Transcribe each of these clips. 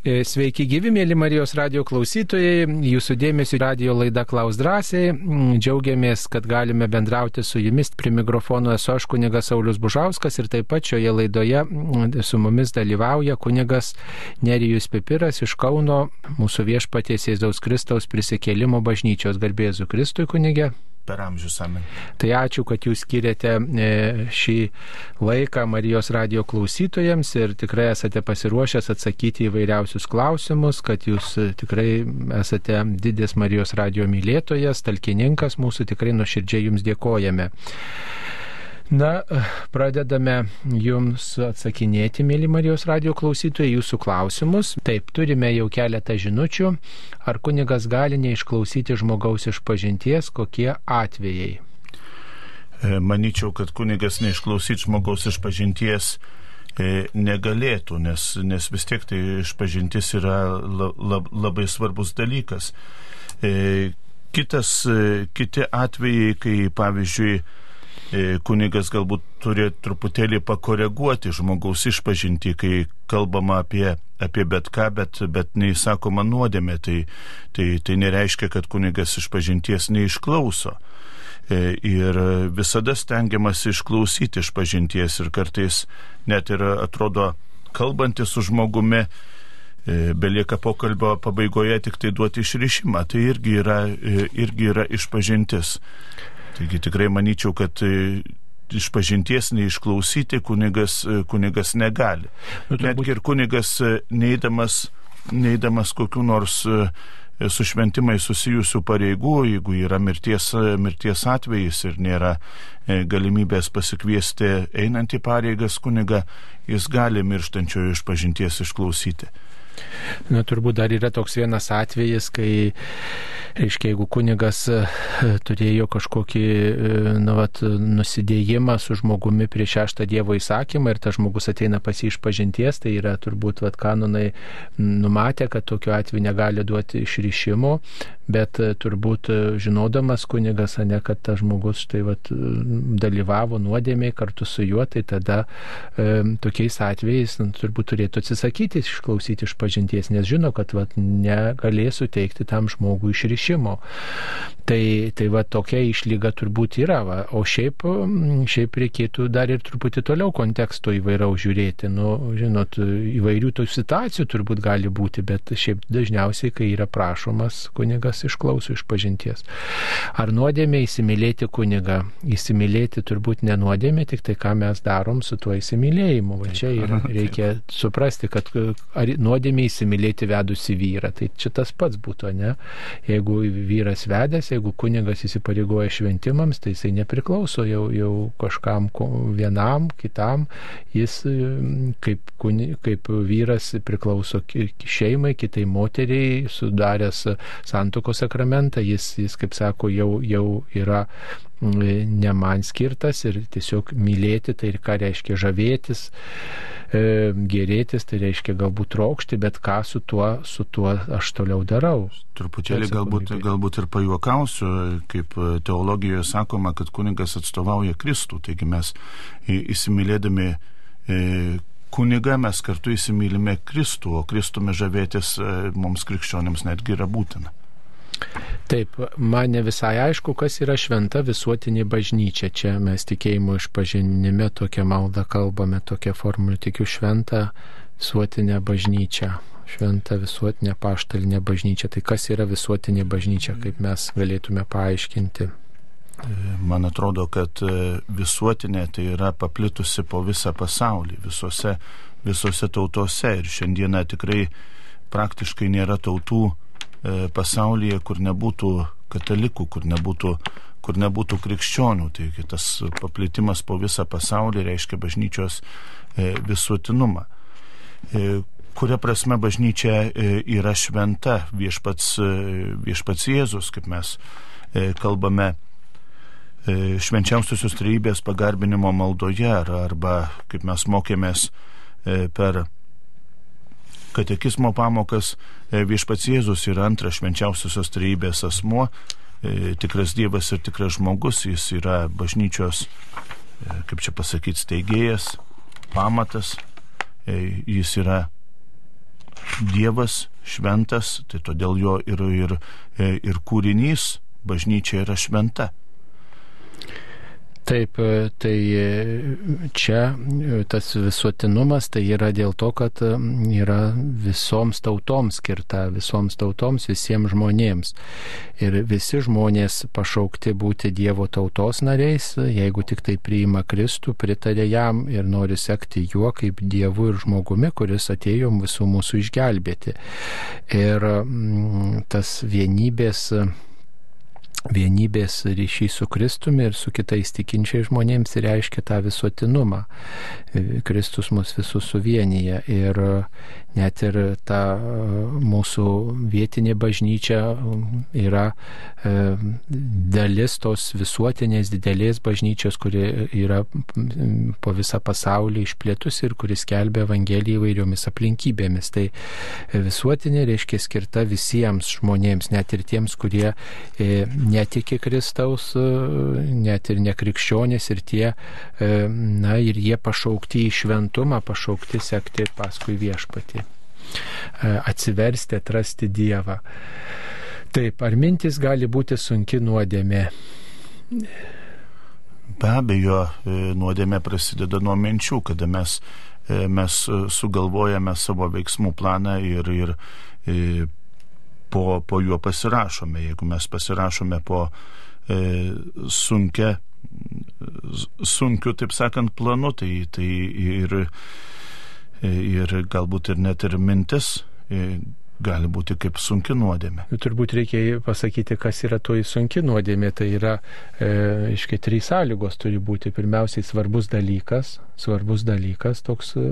E, sveiki gyvi, mėly Marijos radio klausytojai. Jūsų dėmesio radio laida Klaus drąsiai. Mm, džiaugiamės, kad galime bendrauti su jumis. Prie mikrofono esu aš kunigas Saulis Bužauskas ir taip pat šioje laidoje mm, su mumis dalyvauja kunigas Nerijus Pipiras iš Kauno, mūsų viešpaties Jėzaus Kristaus prisikėlimo bažnyčios garbėzų Kristui kunigė per amžius amen. Tai ačiū, kad jūs skiriate e, šį laiką Marijos radio klausytojams ir tikrai esate pasiruošęs atsakyti į vairiausius klausimus, kad jūs e, tikrai esate didės Marijos radio mylėtojas, talkininkas, mūsų tikrai nuoširdžiai jums dėkojame. Na, pradedame jums atsakinėti, mėly Marijos radio klausytojai, jūsų klausimus. Taip, turime jau keletą žinučių. Ar kunigas gali neišklausyti žmogaus iš pažinties, kokie atvejai? E, Maničiau, kad kunigas neišklausyti žmogaus iš pažinties e, negalėtų, nes, nes vis tiek tai išpažintis yra lab, labai svarbus dalykas. E, kitas, kiti atvejai, kai pavyzdžiui, kunigas galbūt turi truputėlį pakoreguoti žmogaus išpažinti, kai kalbama apie, apie bet ką, bet, bet neįsakoma nuodėmė, tai, tai, tai nereiškia, kad kunigas išpažinties neišklauso. E, ir visada stengiamas išklausyti išpažinties ir kartais net ir atrodo kalbantis su žmogumi, e, belieka pokalbio pabaigoje tik tai duoti išrišimą. Tai irgi yra, irgi yra išpažintis. Taigi tikrai manyčiau, kad e, iš pažinties neišklausyti kunigas, e, kunigas negali. Nu, Netgi ir kunigas e, neįdamas, neįdamas kokiu nors su šventimai susijusių pareigų, jeigu yra mirties, mirties atvejis ir nėra galimybės pasikviesti einantį pareigas kuniga, jis gali mirštančiojo iš pažinties išklausyti. Na, turbūt dar yra toks vienas atvejis, kai, reiškia, jeigu kunigas e, turėjo kažkokį e, nu, vat, nusidėjimą su žmogumi prie šeštą Dievo įsakymą ir tas žmogus ateina pas jį iš pažinties, tai yra turbūt vat, kanonai numatę, kad tokiu atveju negali duoti išryšimo, bet e, turbūt žinodamas kunigas, ne, kad tas žmogus štai vat, dalyvavo nuodėmiai kartu su juo, tai tada e, tokiais atvejais nu, turbūt turėtų atsisakyti išklausyti iš pažinties, nes žino, kad vat, negalės suteikti tam žmogui išrišimo. Tai, tai va tokia išlyga turbūt yra. Va. O šiaip, šiaip reikėtų dar ir truputį toliau konteksto įvairiau žiūrėti. Nu, žinot, įvairių tų situacijų turbūt gali būti, bet šiaip dažniausiai, kai yra prašomas kunigas išklauso iš pažinties. Ar nuodėmė įsimylėti kunigą? Įsimylėti turbūt nenuodėmė, tik tai ką mes darom su tuo įsimylėjimu. Va čia yra, reikia suprasti, kad ar nuodėmė įsimylėti vedusi vyrą. Tai čia tas pats būtų, ne? Jeigu vyras vedęs, jeigu kunigas įsipareigoja šventimams, tai jisai nepriklauso jau, jau kažkam vienam, kitam. Jis kaip, kuni, kaip vyras priklauso šeimai, kitai moteriai, sudaręs santoko sakramentą, jis, jis kaip sako, jau, jau yra ne man skirtas ir tiesiog mylėti, tai ir ką reiškia žavėtis, e, gerėtis, tai reiškia galbūt trokšti, bet ką su tuo, su tuo aš toliau darau. Truputėlį galbūt, galbūt ir pajuokausiu, kaip teologijoje sakoma, kad kuningas atstovauja Kristų, taigi mes įsimylėdami e, kunigą mes kartu įsimylime Kristų, o Kristumi žavėtis e, mums krikščionėms netgi yra būtina. Taip, man ne visai aišku, kas yra šventa visuotinė bažnyčia. Čia mes tikėjimo išpažinime tokią maldą kalbame, tokią formulę tikiu šventą visuotinę bažnyčią. Šventa visuotinė paštalinė bažnyčia. Tai kas yra visuotinė bažnyčia, kaip mes galėtume paaiškinti? Man atrodo, kad e, visuotinė tai yra paplitusi po visą pasaulį, visose, visose tautose. Ir šiandieną tikrai praktiškai nėra tautų, pasaulyje, kur nebūtų katalikų, kur nebūtų, kur nebūtų krikščionių. Taigi tas paplitimas po visą pasaulį reiškia bažnyčios e, visuotinumą. E, kuria prasme bažnyčia yra šventa viešpats, viešpats Jėzus, kaip mes kalbame švenčiausiosios trejybės pagarbinimo maldoje arba kaip mes mokėmės per katekizmo pamokas e, viešpats Jėzus yra antras švenčiausiosios trejybės asmuo, e, tikras Dievas ir tikras žmogus, jis yra bažnyčios, e, kaip čia pasakyti, steigėjas, pamatas, jis yra Dievas šventas, tai todėl jo ir, ir, ir kūrinys bažnyčia yra šventa. Taip, e, tai e, čia e, tas visuotinumas tai yra dėl to, kad yra visoms tautoms skirta, visoms tautoms, visiems žmonėms. Ir visi žmonės pašaukti būti Dievo tautos nariais, jeigu tik tai priima Kristų, pritarė jam ir nori sekti juo kaip Dievu ir žmogumi, kuris atėjo visų mūsų išgelbėti. Ir tas vienybės vienybės ryšys su Kristumi ir su kitais tikinčiais žmonėms reiškia tą visuotinumą. Kristus mus visus suvienyje ir net ir ta mūsų vietinė bažnyčia yra e, dalis tos visuotinės didelės bažnyčios, kuri yra po visą pasaulį išplėtus ir kuris kelbė Evangeliją įvairiomis aplinkybėmis. Tai visuotinė reiškia skirta visiems žmonėms, net ir tiems, kurie e, netiki Kristaus, e, net ir nekrikščionės ir tie, e, na ir jie pašaukti į šventumą, pašaukti sekti paskui viešpatį, e, atsiversti, atrasti Dievą. Taip, ar mintis gali būti sunki nuodėmė? Be abejo, nuodėmė prasideda nuo minčių, kada mes, mes sugalvojame savo veiksmų planą ir, ir po, po juo pasirašome. Jeigu mes pasirašome po e, sunkia, sunkiu, taip sakant, planu, tai, tai ir, ir galbūt ir net ir mintis e, gali būti kaip sunki nuodėmė. Nu, turbūt reikia pasakyti, kas yra toji sunki nuodėmė. Tai yra, e, iškai, trys sąlygos turi būti. Pirmiausiai svarbus dalykas, svarbus dalykas, toks e,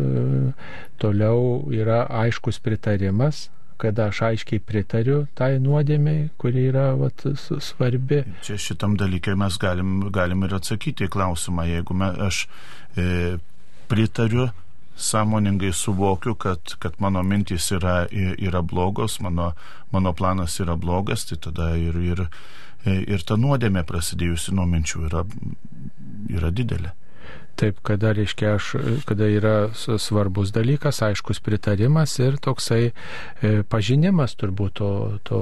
toliau yra aiškus pritarimas, kada aš aiškiai pritariu tai nuodėmiai, kuri yra vat, svarbi. Čia šitam dalykai mes galim, galim ir atsakyti į klausimą, jeigu me, aš e, pritariu, sąmoningai suvokiu, kad, kad mano mintys yra, yra blogos, mano, mano planas yra blogas, tai tada ir, ir, ir ta nuodėmė prasidėjusi nuo minčių yra, yra didelė. Taip, kada, reiškia, aš, kada yra svarbus dalykas, aiškus pritarimas ir toksai e, pažinimas turbūt to, to,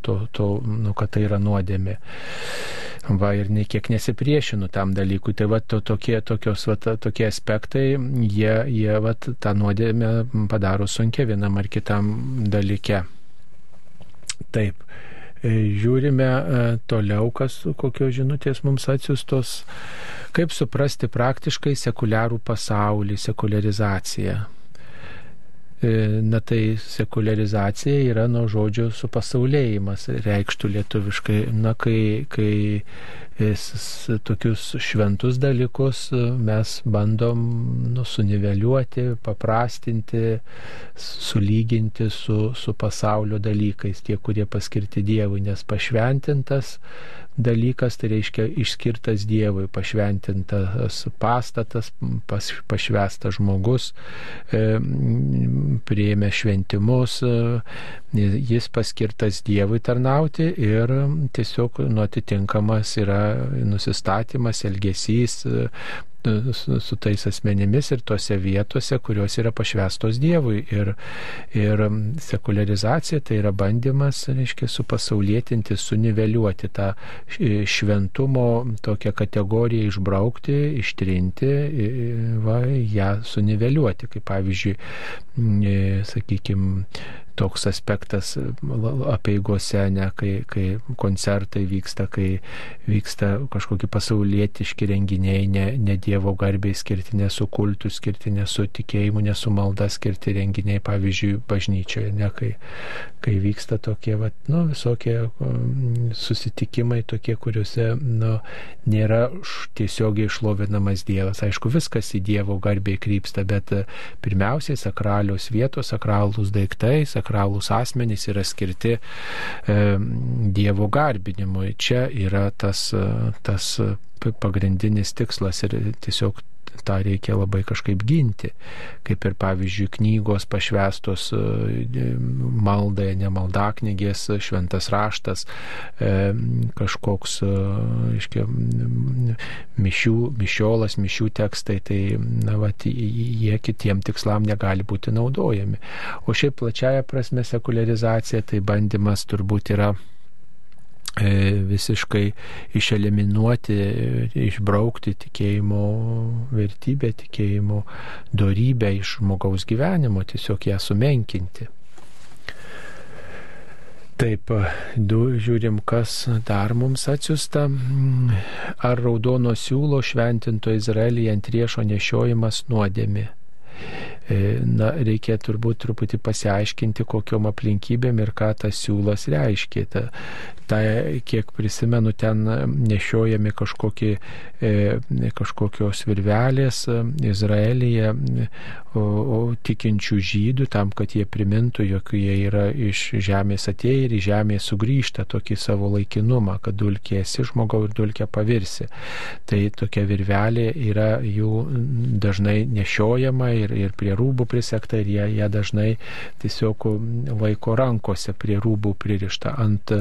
to, to nu, kad tai yra nuodėmė. Va ir nei kiek nesipriešinu tam dalykui. Tai va to, tokie, tokios, va, tokie aspektai, jie, jie va, tą nuodėmę padaro sunkia vienam ar kitam dalyke. Taip. E, žiūrime e, toliau, kas, kokios žinutės mums atsiustos, kaip suprasti praktiškai sekuliarų pasaulį, sekularizaciją. E, na tai sekularizacija yra nuo žodžio supasaulėjimas, reikštų lietuviškai. Na kai, kai tokius šventus dalykus mes bandom nu, suniveliuoti, paprastinti, sulyginti su, su pasaulio dalykais, tie, kurie paskirti Dievui, nes pašventintas dalykas, tai reiškia išskirtas Dievui, pašventintas pastatas, pas, pašvestas žmogus, e, prieėmė šventimus, e, jis paskirtas Dievui tarnauti ir tiesiog nu atitinkamas yra nusistatymas, elgesys, su, su tais asmenimis ir tose vietose, kurios yra pašvestos Dievui. Ir, ir sekularizacija tai yra bandymas, reiškia, supasaulėtinti, suniveliuoti tą šventumo tokią kategoriją, išbraukti, ištrinti, va, ją suniveliuoti. Kaip pavyzdžiui, sakykime, toks aspektas apieigose, ne, kai, kai koncertai vyksta, kai vyksta kažkokie pasaulietiški renginiai, ne, ne Dievo garbiai skirti, ne su kultu skirti, ne su tikėjimu, ne su malda skirti renginiai, pavyzdžiui, bažnyčioje, ne, kai, kai vyksta tokie, va, nu, visokie um, susitikimai tokie, kuriuose nu, nėra tiesiogiai išlovinamas Dievas. Aišku, viskas į Dievo garbiai krypsta, bet pirmiausiai sakralios vietos, sakralūs daiktai, sakralūs sakralūs asmenys yra skirti e, Dievo garbinimui. Čia yra tas, tas pagrindinis tikslas ir tiesiog tą reikia labai kažkaip ginti. Kaip ir pavyzdžiui knygos pašvestos maldai, nemaldaknygės, šventas raštas, kažkoks, aiškiai, mišių, mišiolas, mišių tekstai, tai na, va, jie kitiem tikslam negali būti naudojami. O šiaip plačiaja prasme sekularizacija tai bandymas turbūt yra E, visiškai išeliminuoti, išbraukti tikėjimo vertybę, tikėjimo darybę iš žmogaus gyvenimo, tiesiog ją sumenkinti. Taip, du žiūrim, kas dar mums atsiusta. Ar raudono siūlo šventinto Izraelyje ant riešo nešiojimas nuodėmi? E, na, reikia turbūt truputį pasiaiškinti, kokiom aplinkybėm ir ką tas siūlas reiškia. Ta, ta, kiek prisimenu, ten nešiojami kažkokie, e, kažkokios virvelės e, Izraelyje o, o, tikinčių žydų, tam, kad jie primintų, jog jie yra iš žemės atėję ir į žemę sugrįžta tokį savo laikinumą, kad dulkė esi žmogau ir dulkė pavirsi. Tai tokia virvelė yra jų dažnai nešiojama ir, ir prie rūbų prisekta ir jie, jie dažnai tiesiog laiko rankose prie rūbų pririšta ant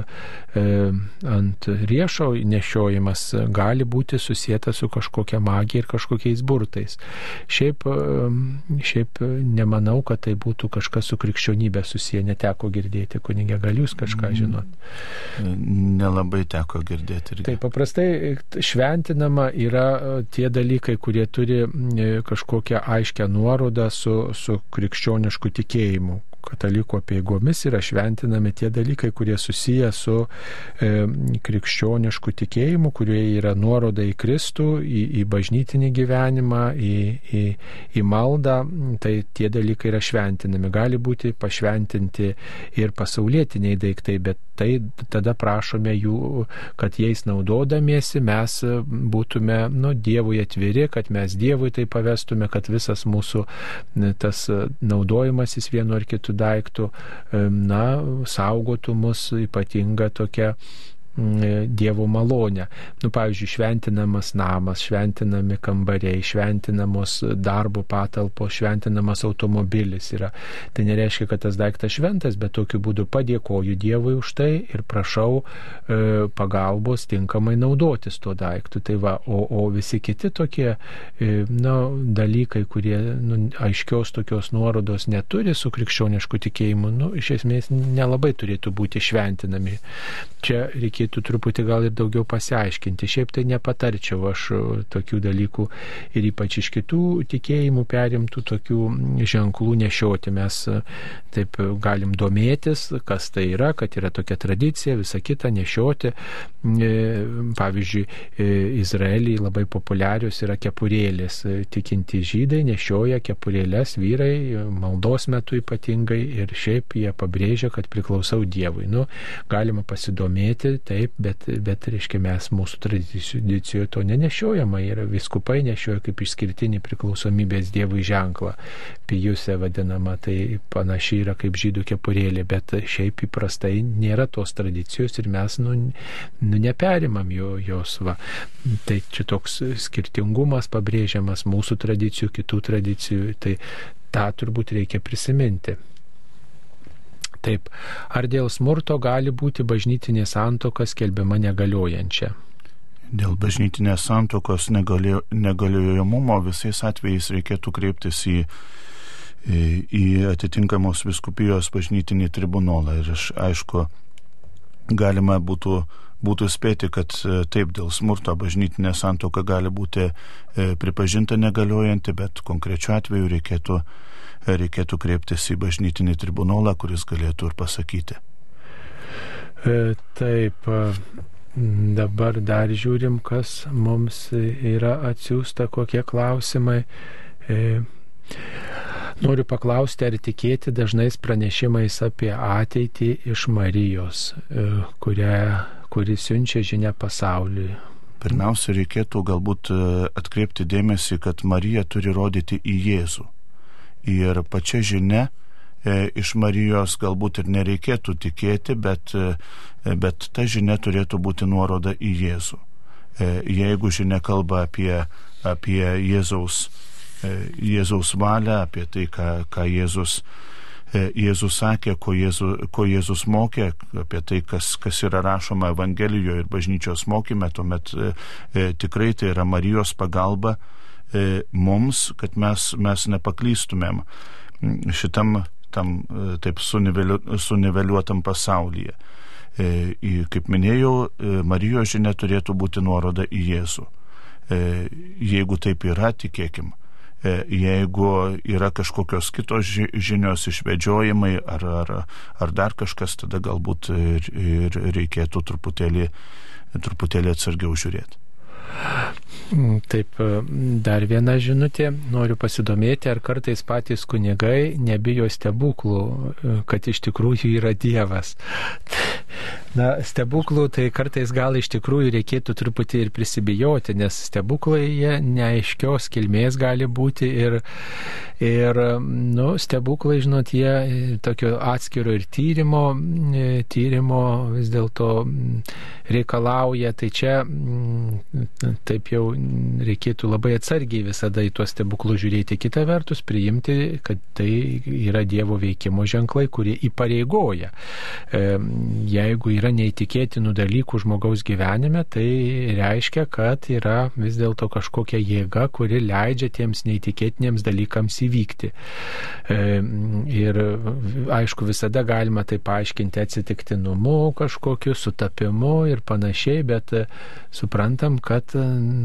E, ant riešo nešiojimas gali būti susijęta su kažkokia magija ir kažkokiais burtais. Šiaip, e, šiaip nemanau, kad tai būtų kažkas su krikščionybė susiję, neteko girdėti, kunigė, gal jūs kažką mm. žinot? Nelabai teko girdėti. Irgi. Tai paprastai šventinama yra e, tie dalykai, kurie turi kažkokią aiškę nuorodą su, su krikščionišku tikėjimu, katalikų apieigomis yra šventinami tie dalykai, kurie susiję su e, krikščionišku tikėjimu, kurie yra nuoroda į Kristų, į, į bažnytinį gyvenimą, į, į, į maldą. Tai tie dalykai yra šventinami. Gali būti pašventinti ir pasaulietiniai daiktai, bet tai tada prašome jų, kad jais naudodamiesi mes būtume nu, Dievui atviri, kad mes Dievui tai pavestume, kad visas mūsų tas naudojimasis vienu ar kitu daiktų, na, saugotų mus ypatinga tokia Dievo malonę. Nu, pavyzdžiui, šventinamas namas, šventinami kambariai, šventinamos darbo patalpos, šventinamas automobilis yra. Tai nereiškia, kad tas daiktas šventas, bet tokiu būdu padėkoju Dievui už tai ir prašau e, pagalbos tinkamai naudotis tuo daiktu. Tai va, o, o visi kiti tokie e, na, dalykai, kurie nu, aiškios tokios nuorodos neturi su krikščionišku tikėjimu, nu, iš esmės nelabai turėtų būti šventinami. Čia reikėtų reikėtų truputį gal ir daugiau pasiaiškinti. Šiaip tai nepatarčiau aš e, tokių dalykų ir ypač iš kitų tikėjimų perimtų tokių ženklų nešioti. Mes e, taip galim domėtis, kas tai yra, kad yra tokia tradicija, visa kita nešioti. E, pavyzdžiui, Izraeliai labai populiarius yra kepurėlės. Tikinti žydai nešioja kepurėlės vyrai maldos metu ypatingai ir šiaip jie pabrėžia, kad priklausau Dievui. Nu, galima pasidomėti, tai Taip, bet, bet reiškia, mes mūsų tradicijoje to nenešiojama ir viskupai nešioja kaip išskirtinį priklausomybės Dievui ženklą. Pijuse vadinama, tai panašiai yra kaip žydų kepurėlė, bet šiaip įprastai nėra tos tradicijos ir mes nu, nu, neperimam jo, jos. Va. Tai čia toks skirtingumas pabrėžiamas mūsų tradicijų, kitų tradicijų, tai tą turbūt reikia prisiminti. Taip, ar dėl smurto gali būti bažnytinė santoka skelbiama negaliojančia? Dėl bažnytinės santokos negaliojamumo visais atvejais reikėtų kreiptis į, į, į atitinkamos viskupijos bažnytinį tribunolą. Ir aš, aišku, galima būtų, būtų spėti, kad e, taip dėl smurto bažnytinė santoka gali būti e, pripažinta negaliojanti, bet konkrečiu atveju reikėtų reikėtų kreiptis į bažnytinį tribunolą, kuris galėtų ir pasakyti. E, taip, dabar dar žiūrim, kas mums yra atsiųsta, kokie klausimai. E, noriu paklausti, ar tikėti dažnais pranešimais apie ateitį iš Marijos, e, kurią, kuri siunčia žinia pasauliui. Pirmiausia, reikėtų galbūt atkreipti dėmesį, kad Marija turi rodyti į Jėzų ir pačia žinia e, iš Marijos galbūt ir nereikėtų tikėti, bet, e, bet ta žinia turėtų būti nuoroda į Jėzų. E, jeigu žinia kalba apie, apie Jėzaus, Jėzaus valią, apie tai, ką, ką Jėzus, Jėzus sakė, ko, Jėzu, ko Jėzus mokė, apie tai, kas, kas yra rašoma Evangelijoje ir bažnyčios mokyme, tuomet e, tikrai tai yra Marijos pagalba mums, kad mes, mes nepaklystumėm šitam tam e, taip suniveliuotam pasaulyje. E, kaip minėjau, e, Marijos žinia turėtų būti nuoroda į Jėzų. Jeigu taip yra, tikėkim. Jeigu yra kažkokios kitos žinios išvedžiojimai ar, ar, ar dar kažkas, tada galbūt ir, ir reikėtų truputėlį, truputėlį atsargiau žiūrėti. Mm, taip, e, dar viena žinutė. Noriu pasidomėti, ar kartais patys kunigai nebijo stebuklų, e, kad iš tikrųjų yra Dievas. Na, stebuklų tai kartais gal iš tikrųjų reikėtų truputį ir prisibijoti, nes stebuklai jie neaiškios kilmės gali būti ir, ir nu, stebuklai, žinot, jie e, tokio atskiro ir tyrimo, tyrimo vis dėlto reikalauja. Tai čia taip jau reikėtų labai atsargiai visada į tuos stebuklus žiūrėti. Kita vertus, priimti, kad tai yra Dievo veikimo ženklai, kurie įpareigoja. E, jeigu yra neįtikėtinų dalykų žmogaus gyvenime, tai reiškia, kad yra vis dėlto kažkokia jėga, kuri leidžia tiems neįtikėtiniams dalykams įvykti. E, ir aišku, visada galima tai paaiškinti atsitiktinumu, kažkokiu sutapimu ir panašiai, bet suprantam, kad kad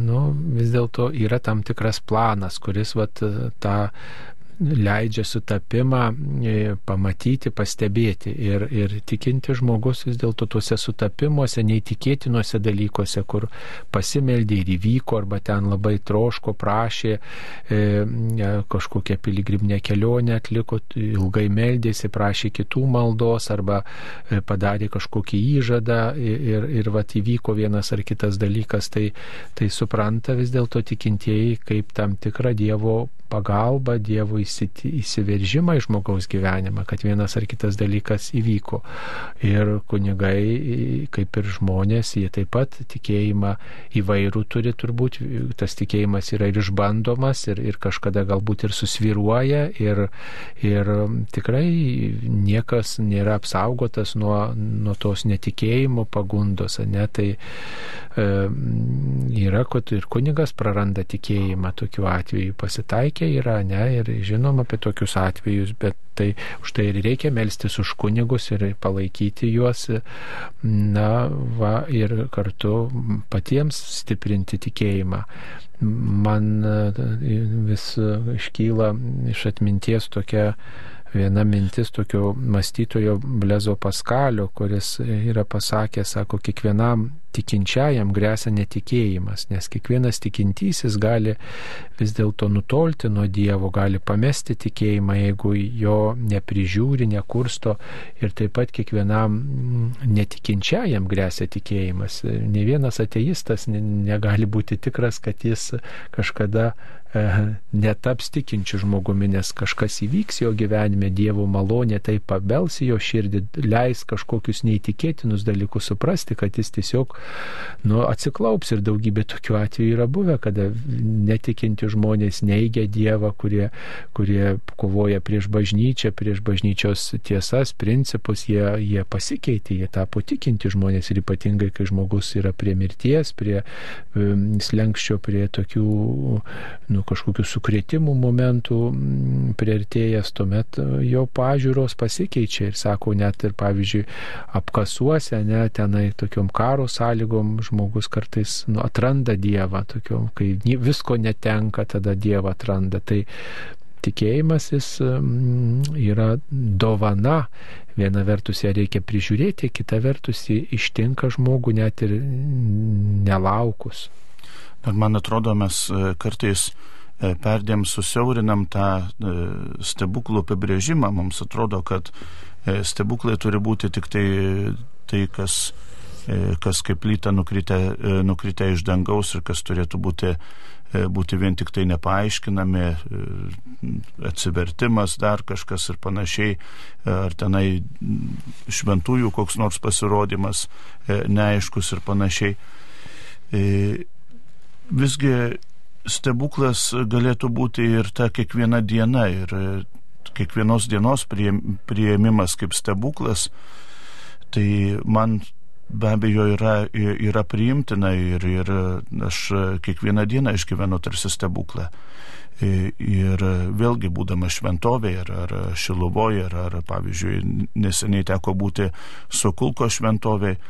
nu, vis dėlto yra tam tikras planas, kuris vat, tą leidžia sutapimą e, pamatyti, pastebėti. Ir, ir tikinti žmogus vis dėlto tuose sutapimuose, neįtikėtinuose dalykuose, kur pasimeldė ir įvyko, arba ten labai troško, prašė, e, e kažkokią piligriminę kelionę atliko, ilgai meldėsi, prašė kitų maldos, arba padarė kažkokį įžadą ir, ir, ir vat įvyko vienas ar kitas dalykas, tai, tai supranta vis dėlto tikintieji kaip tam tikrą Dievo pagalbą, Dievo įsiveržimą į žmogaus gyvenimą, kad vienas ar kitas dalykas įvyko. Ir kunigai, kaip ir žmonės, jie taip pat tikėjimą įvairių turi turbūt, tas tikėjimas yra ir išbandomas, ir, ir kažkada galbūt ir susviruoja, ir, ir tikrai niekas nėra apsaugotas nuo, nuo tos netikėjimo pagundos, ne? tai e, yra, kad ir kunigas praranda tikėjimą tokiu atveju pasitaikė tokie yra, ne, ir žinom apie tokius atvejus, bet tai už tai ir reikia melstis už kunigus ir palaikyti juos, na, va, ir kartu patiems stiprinti tikėjimą. Man vis iškyla iš atminties tokia viena mintis tokio mąstytojo Blezo Paskalio, kuris yra pasakęs, sako, kiekvienam tikinčiajam grėsia netikėjimas, nes kiekvienas tikintysis gali vis dėlto nutolti nuo Dievo, gali pamesti tikėjimą, jeigu jo neprižiūri, nekursto ir taip pat kiekvienam netikinčiajam grėsia tikėjimas. Ne vienas ateistas negali būti tikras, kad jis kažkada E, netaps tikinčiu žmogumi, nes kažkas įvyks jo gyvenime, Dievo malonė tai pabels jo širdį, leis kažkokius neįtikėtinus dalykus suprasti, kad jis tiesiog nu, atsiklaups ir daugybė tokių atvejų yra buvę, kada netikinti žmonės neigia Dievą, kurie, kurie kovoja prieš bažnyčią, prieš bažnyčios tiesas, principus, jie, jie pasikeitė, jie tapo tikinti žmonės ir ypatingai, kai žmogus yra prie mirties, prie um, slengščio, prie tokių nu, kažkokių sukrėtimų momentų mm, prieartėjęs, tuomet e, jo pažiūros pasikeičia ir sako, net ir pavyzdžiui, apkasuose, ne, tenai tokiom karo sąlygom žmogus kartais nu, atranda Dievą, tokiom, kai visko netenka, tada Dievą atranda. Tai tikėjimas jis mm, yra dovana. Viena vertus ją reikia prižiūrėti, kita vertus jį ištinka žmogų net ir nelaukus. Ir man atrodo, mes e, kartais e, perdėm susiaurinam tą e, stebuklų apibrėžimą. Mums atrodo, kad stebuklai turi būti tik tai tai, kas, kas kaip lyta nukritę, nukritę iš dangaus ir kas turėtų būti, būti vien tik tai nepaaiškinami, atsivertimas, dar kažkas ir panašiai, ar tenai šventųjų koks nors pasirodymas neaiškus ir panašiai. Visgi stebuklas galėtų būti ir ta kiekviena diena, ir kiekvienos dienos prieimimas kaip stebuklas, tai man be abejo yra, yra priimtina ir, ir aš kiekvieną dieną išgyvenu tarsi stebuklą. Ir vėlgi būdamas šventovėje, ar, ar Šiluvoje, ar, ar pavyzdžiui, neseniai teko būti Sokulko šventovėje,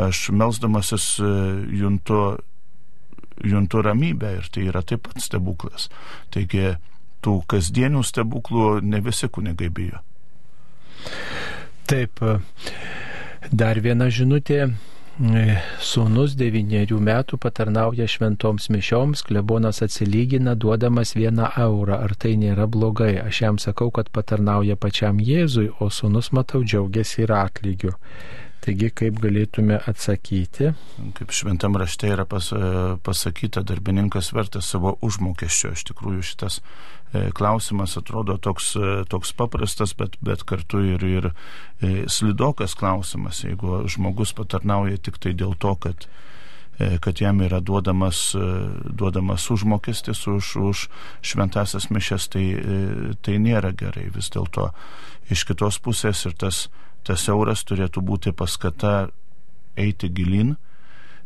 aš melzdamasis juntu, juntu ramybę ir tai yra taip pat stebuklas. Taigi tų kasdienių stebuklų ne visi kunigai bijo. Taip, dar viena žinutė Sūnus devyniarių metų patarnauja šventoms mišioms, klebonas atsilygina duodamas vieną eurą. Ar tai nėra blogai? Aš jam sakau, kad patarnauja pačiam Jėzui, o sūnus, matau, džiaugiasi ir atlygiu. Taigi, kaip galėtume atsakyti? Kaip šventam rašte yra pas, pasakyta, darbininkas vertas savo užmokesčio. Iš tikrųjų, šitas e, klausimas atrodo toks, e, toks paprastas, bet, bet kartu ir, ir e, slidokas klausimas. Jeigu žmogus patarnauja tik tai dėl to, kad kad jam yra duodamas, duodamas užmokestis už, už šventasias mišes, tai, tai nėra gerai. Vis dėlto iš kitos pusės ir tas tas euras turėtų būti paskata eiti gilin, e,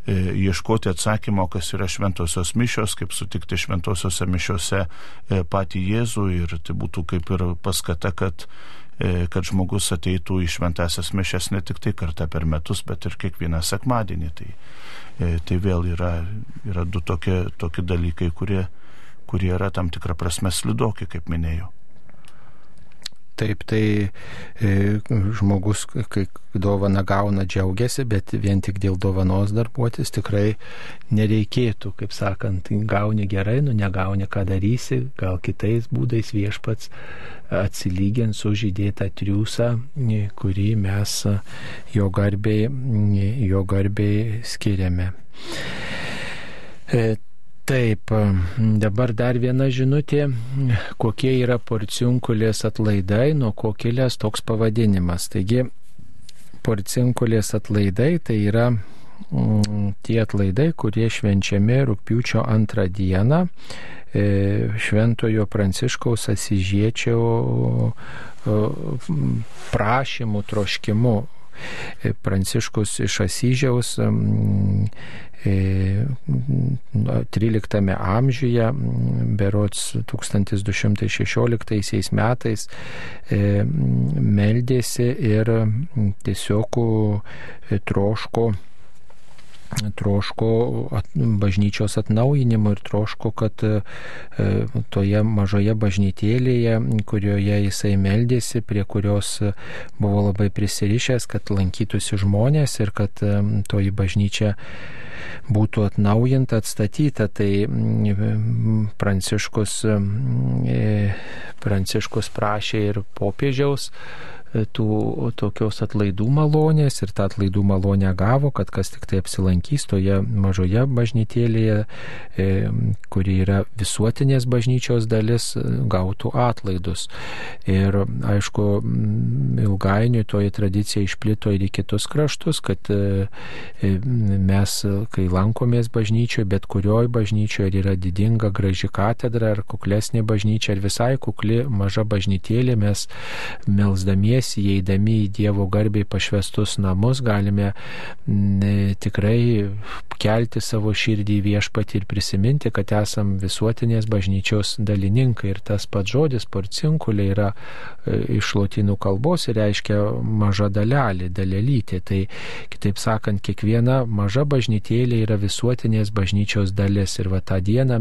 ieškoti atsakymo, kas yra šventosios mišios, kaip sutikti šventosiose mišiose e, patį Jėzų ir tai būtų kaip ir paskata, kad, e, kad žmogus ateitų į šventasias mišias ne tik tai kartą per metus, bet ir kiekvieną sekmadienį. Tai, tai vėl yra, yra du tokie, tokie dalykai, kurie, kurie yra tam tikrą prasme slidoki, kaip minėjau. Taip, tai e, žmogus, kai dovana gauna, džiaugiasi, bet vien tik dėl dovanos darbuotis tikrai nereikėtų, kaip sakant, gauni gerai, nu negauni, ką darysi, gal kitais būdais viešpats atsilygins už įdėtą triūsą, kurį mes jo garbiai, jo garbiai skiriame. Taip, dabar dar viena žinutė, kokie yra porciunkulės atlaidai, nuo ko kilęs toks pavadinimas. Taigi, porciunkulės atlaidai tai yra mm, tie atlaidai, kurie švenčiami rūpiučio antrą dieną e, šventojo pranciškaus asižiečio prašymų, troškimu. E, Pranciškus iš Asyžiaus 13 amžiuje, berots 1216 metais, e, meldėsi ir tiesiog troško troško at, bažnyčios atnaujinimo ir troško, kad e, toje mažoje bažnytėlėje, kurioje jisai meldėsi, prie kurios buvo labai prisirišęs, kad lankytųsi žmonės ir kad e, toji bažnyčia būtų atnaujinta, atstatyta. Tai Pranciškus, e, Pranciškus prašė ir popiežiaus tų tokios atlaidų malonės ir tą atlaidų malonę gavo, kad kas tik tai apsilankys toje mažoje bažnytėlėje, e, kuri yra visuotinės bažnyčios dalis, gautų atlaidus. Ir aišku, ilgainiui toji tradicija išplito ir į kitus kraštus, kad e, e, mes, kai lankomės bažnyčioje, bet kurioj bažnyčioje yra didinga, graži katedra ar kuklesnė bažnyčia, ar visai kukli maža bažnytėlė, mes melsdamiesi džiaugiamės įeidami į Dievo garbiai pašvestus namus, galime ne, tikrai kelti savo širdį viešpatį ir prisiminti, kad esam visuotinės bažnyčios dalininkai. Ir tas pats žodis porcinkulė yra e, iš lotynų kalbos ir reiškia maža dalelė, dalelytė. Tai kitaip sakant, kiekviena maža bažnytėlė yra visuotinės bažnyčios dalis. Ir va tą dieną,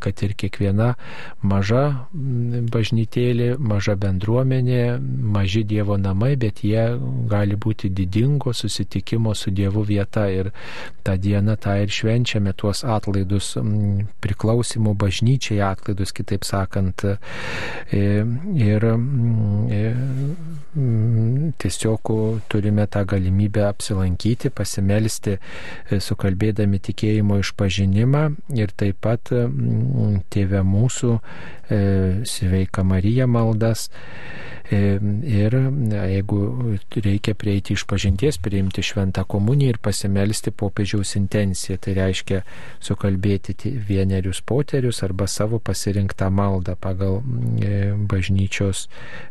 kad ir kiekviena maža bažnytėlė, maža bendruomenė, maži Dievo Dievo namai, bet jie gali būti didingo susitikimo su Dievu vieta ir tą dieną tą ir švenčiame tuos atlaidus, priklausimų bažnyčiai atlaidus, kitaip sakant. E, ir e, tiesiog turime tą galimybę apsilankyti, pasimelsti, e, sukalbėdami tikėjimo išpažinimą ir taip pat Tėve mūsų sveika Marija maldas. Ir jeigu reikia prieiti iš pažinties, priimti šventą komuniją ir pasimelsti popiežiaus intenciją, tai reiškia sukalbėti vienerius poterius arba savo pasirinktą maldą pagal bažnyčios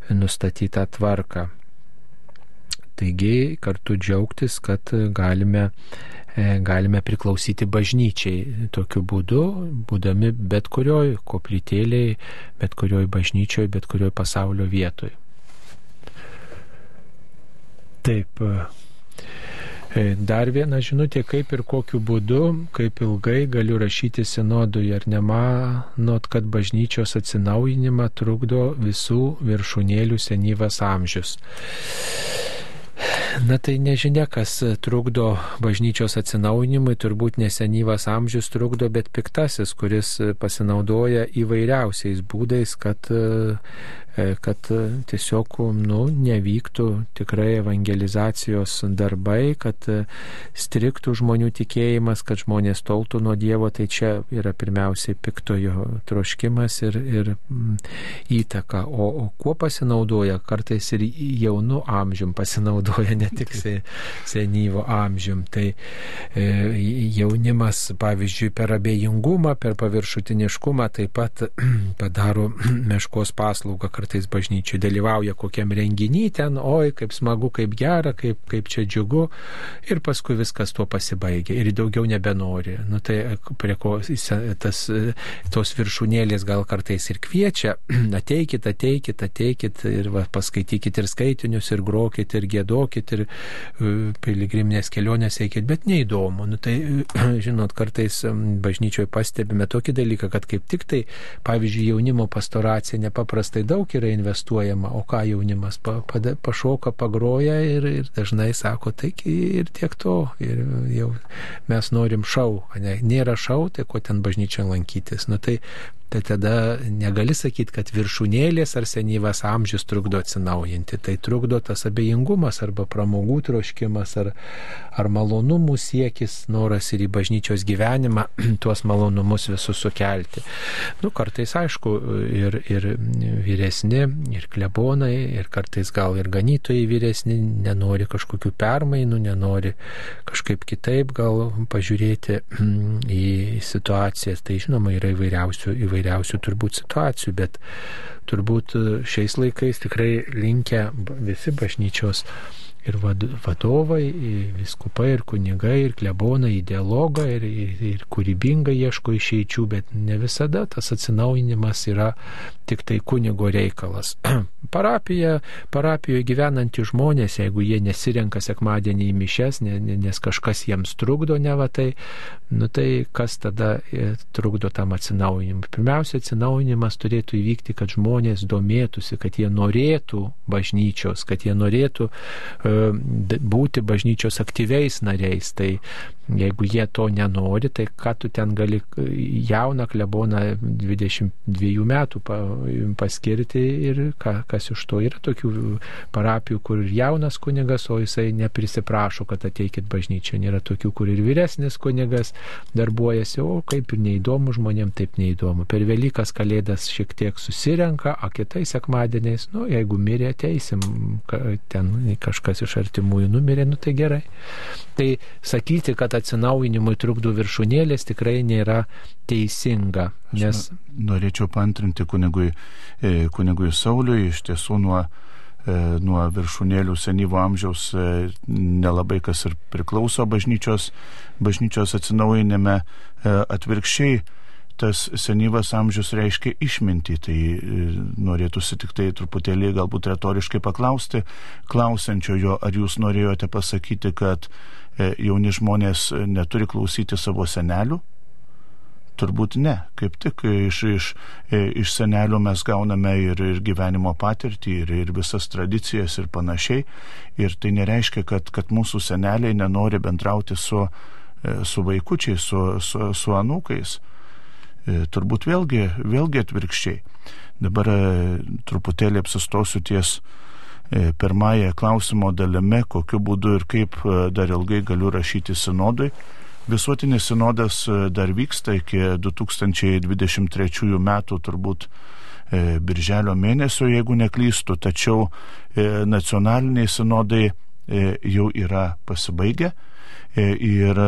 nustatytą tvarką. Taigi kartu džiaugtis, kad galime, e, galime priklausyti bažnyčiai tokiu būdu, būdami bet kurioj koplytėliai, bet kurioj bažnyčioj, bet kurioj pasaulio vietoj. Taip. E, dar viena žinutė, kaip ir kokiu būdu, kaip ilgai galiu rašyti sinodui, ar nemanot, kad bažnyčios atsinaujinimą trukdo visų viršūnėlių senyvas amžius. Na tai nežinia, kas trukdo bažnyčios atsinaujinimui, turbūt nesenyvas amžius trukdo, bet piktasis, kuris pasinaudoja įvairiausiais būdais, kad kad e, tiesiog nu, nevyktų tikrai evangelizacijos darbai, kad e, striktų žmonių tikėjimas, kad žmonės toltų nuo Dievo, tai čia yra pirmiausiai piktojo troškimas ir, ir mm, įtaka. O, o kuo pasinaudoja, kartais ir jaunų amžium pasinaudoja, ne tik senyvo amžium. Tai e, jaunimas, pavyzdžiui, per abejingumą, per paviršutiniškumą taip pat padaro meškos paslaugą kartais bažnyčiai dalyvauja kokiam renginį ten, oi, kaip smagu, kaip gera, kaip, kaip čia džiugu ir paskui viskas tuo pasibaigia ir daugiau nebenori. Nu, tai prie ko tas, tos viršūnėlės gal kartais ir kviečia, ateikit, ateikit, ateikit ir va, paskaitykit ir skaitinius, ir grokit, ir gėdokit, ir piligriminės kelionės eikit, bet neįdomu. Nu, tai, žinot, kartais bažnyčioje pastebime tokį dalyką, kad kaip tik tai, pavyzdžiui, jaunimo pastoracija nepaprastai daug yra investuojama, o ką jaunimas pa, pa, pašoka, pagroja ir, ir dažnai sako, tai ir tiek to, ir jau mes norim šau, ne, nėra šau, tai ko ten bažnyčia lankytis. Nu, tai tai tada negali sakyti, kad viršūnėlės ar senyvas amžius trukdo atsinaujinti. Tai trukdo tas abejingumas arba pramogų troškimas ar, ar malonumų siekis, noras ir į bažnyčios gyvenimą tuos malonumus visus sukelti. Nu, kartais, aišku, ir, ir vyresni, ir klebonai, ir kartais gal ir ganytojai vyresni nenori kažkokių permainų, nenori kažkaip kitaip gal pažiūrėti į situacijas. Tai žinoma, yra įvairiausių, įvairiausių įvairiausių turbūt situacijų, bet turbūt šiais laikais tikrai linkia visi bažnyčios ir vadovai, viskupai, ir kunigai, ir klebonai į dialogą, ir, ir, ir kūrybingai ieško išeičių, bet ne visada tas atsinaujinimas yra tik tai kunigo reikalas. Parapija, parapijoje gyvenantys žmonės, jeigu jie nesirenka sekmadienį į mišes, ne, ne, nes kažkas jiems trukdo, ne va tai, nu tai kas tada e, trukdo tam atsinaujinimui? Pirmiausia, atsinaujinimas turėtų įvykti, kad žmonės domėtųsi, kad jie norėtų bažnyčios, kad jie norėtų uh, būti bažnyčios aktyviais nariais. Tai Jeigu jie to nenori, tai ką tu ten gali jauną kleboną 22 metų paskirti ir kas iš to yra tokių parapijų, kur ir jaunas kunigas, o jisai neprisiprašo, kad ateikit bažnyčią. Nėra tokių, kur ir vyresnis kunigas darbuojasi, o kaip ir neįdomu žmonėm, taip neįdomu. Per Velykas kalėdas šiek tiek susirenka, o kitais sekmadieniais, nu, jeigu mirė, ateisim, ten kažkas iš artimųjų numirė, nu tai gerai. Tai sakyti, kad atsinaujinimui trukdo viršūnėlės tikrai nėra teisinga. Nes... Norėčiau pantrinti kunigui, e, kunigui Sauliui, iš tiesų nuo, e, nuo viršūnėlių senyvo amžiaus e, nelabai kas ir priklauso bažnyčios, bažnyčios atsinaujinime atvirkščiai tas senyvas amžius reiškia išmintį, tai norėtųsi tik tai truputėlį galbūt retoriškai paklausti klausiančiojo, ar jūs norėjote pasakyti, kad jauni žmonės neturi klausyti savo senelių? Turbūt ne. Kaip tik iš, iš, e, iš senelių mes gauname ir, ir gyvenimo patirtį, ir, ir visas tradicijas ir panašiai. Ir tai nereiškia, kad, kad mūsų seneliai nenori bendrauti su, e, su vaikučiais, su, su, su anūkais. Turbūt vėlgi, vėlgi atvirkščiai. Dabar truputėlį apsistosiu ties E, pirmąją klausimo dalimi, kokiu būdu ir kaip e, dar ilgai galiu rašyti sinodui. Visuotinis sinodas e, dar vyksta iki 2023 metų turbūt birželio mėnesio, jeigu neklystų, tačiau nacionaliniai sinodai jau yra pasibaigę ir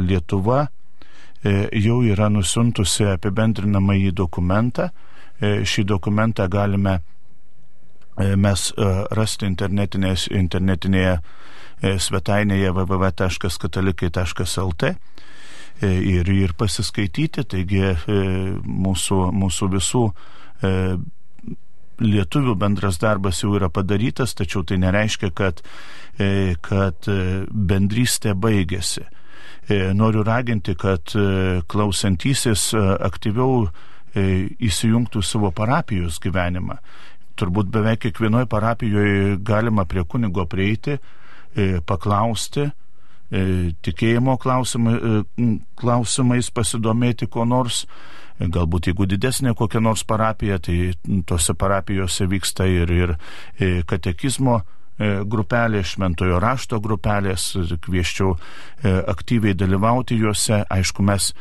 Lietuva jau yra nusintusi apibendrinamą į dokumentą. Šį dokumentą galime mes rasti internetinėje svetainėje www.katalikai.lt ir, ir pasiskaityti. Taigi mūsų, mūsų visų lietuvių bendras darbas jau yra padarytas, tačiau tai nereiškia, kad, kad bendrystė baigėsi. Noriu raginti, kad klausantysis aktyviau įsijungtų savo parapijos gyvenimą. Turbūt beveik kiekvienoje parapijoje galima prie kunigo prieiti, paklausti, tikėjimo klausimai, klausimais pasidomėti ko nors. Galbūt jeigu didesnė kokia nors parapija, tai tose parapijose vyksta ir, ir katekizmo grupelė, šventojo rašto grupelės, kvieščiau aktyviai dalyvauti juose. Aišku, mes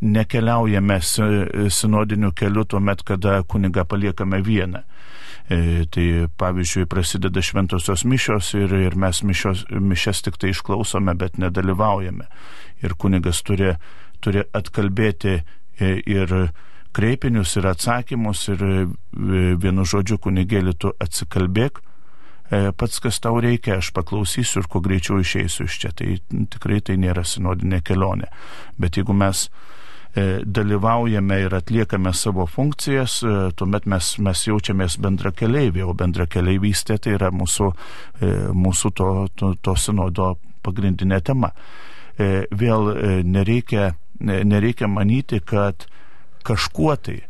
nekeliaujame sinodiniu keliu tuo met, kada kuniga paliekame vieną. Tai pavyzdžiui, prasideda šventosios mišios ir, ir mes mišios, mišes tik tai išklausome, bet nedalyvaujame. Ir kunigas turi, turi atkalbėti ir kreipinius, ir atsakymus, ir vienu žodžiu kunigėlį tu atsikalbėk, pats kas tau reikia, aš paklausysiu ir kuo greičiau išeisiu iš čia. Tai tikrai tai nėra sinodinė kelionė. Bet jeigu mes dalyvaujame ir atliekame savo funkcijas, tuomet mes, mes jaučiamės bendra keliaivė, o bendra keliaivystė tai yra mūsų, mūsų to, to, to sinodo pagrindinė tema. Vėl nereikia, nereikia manyti, kad kažkuo tai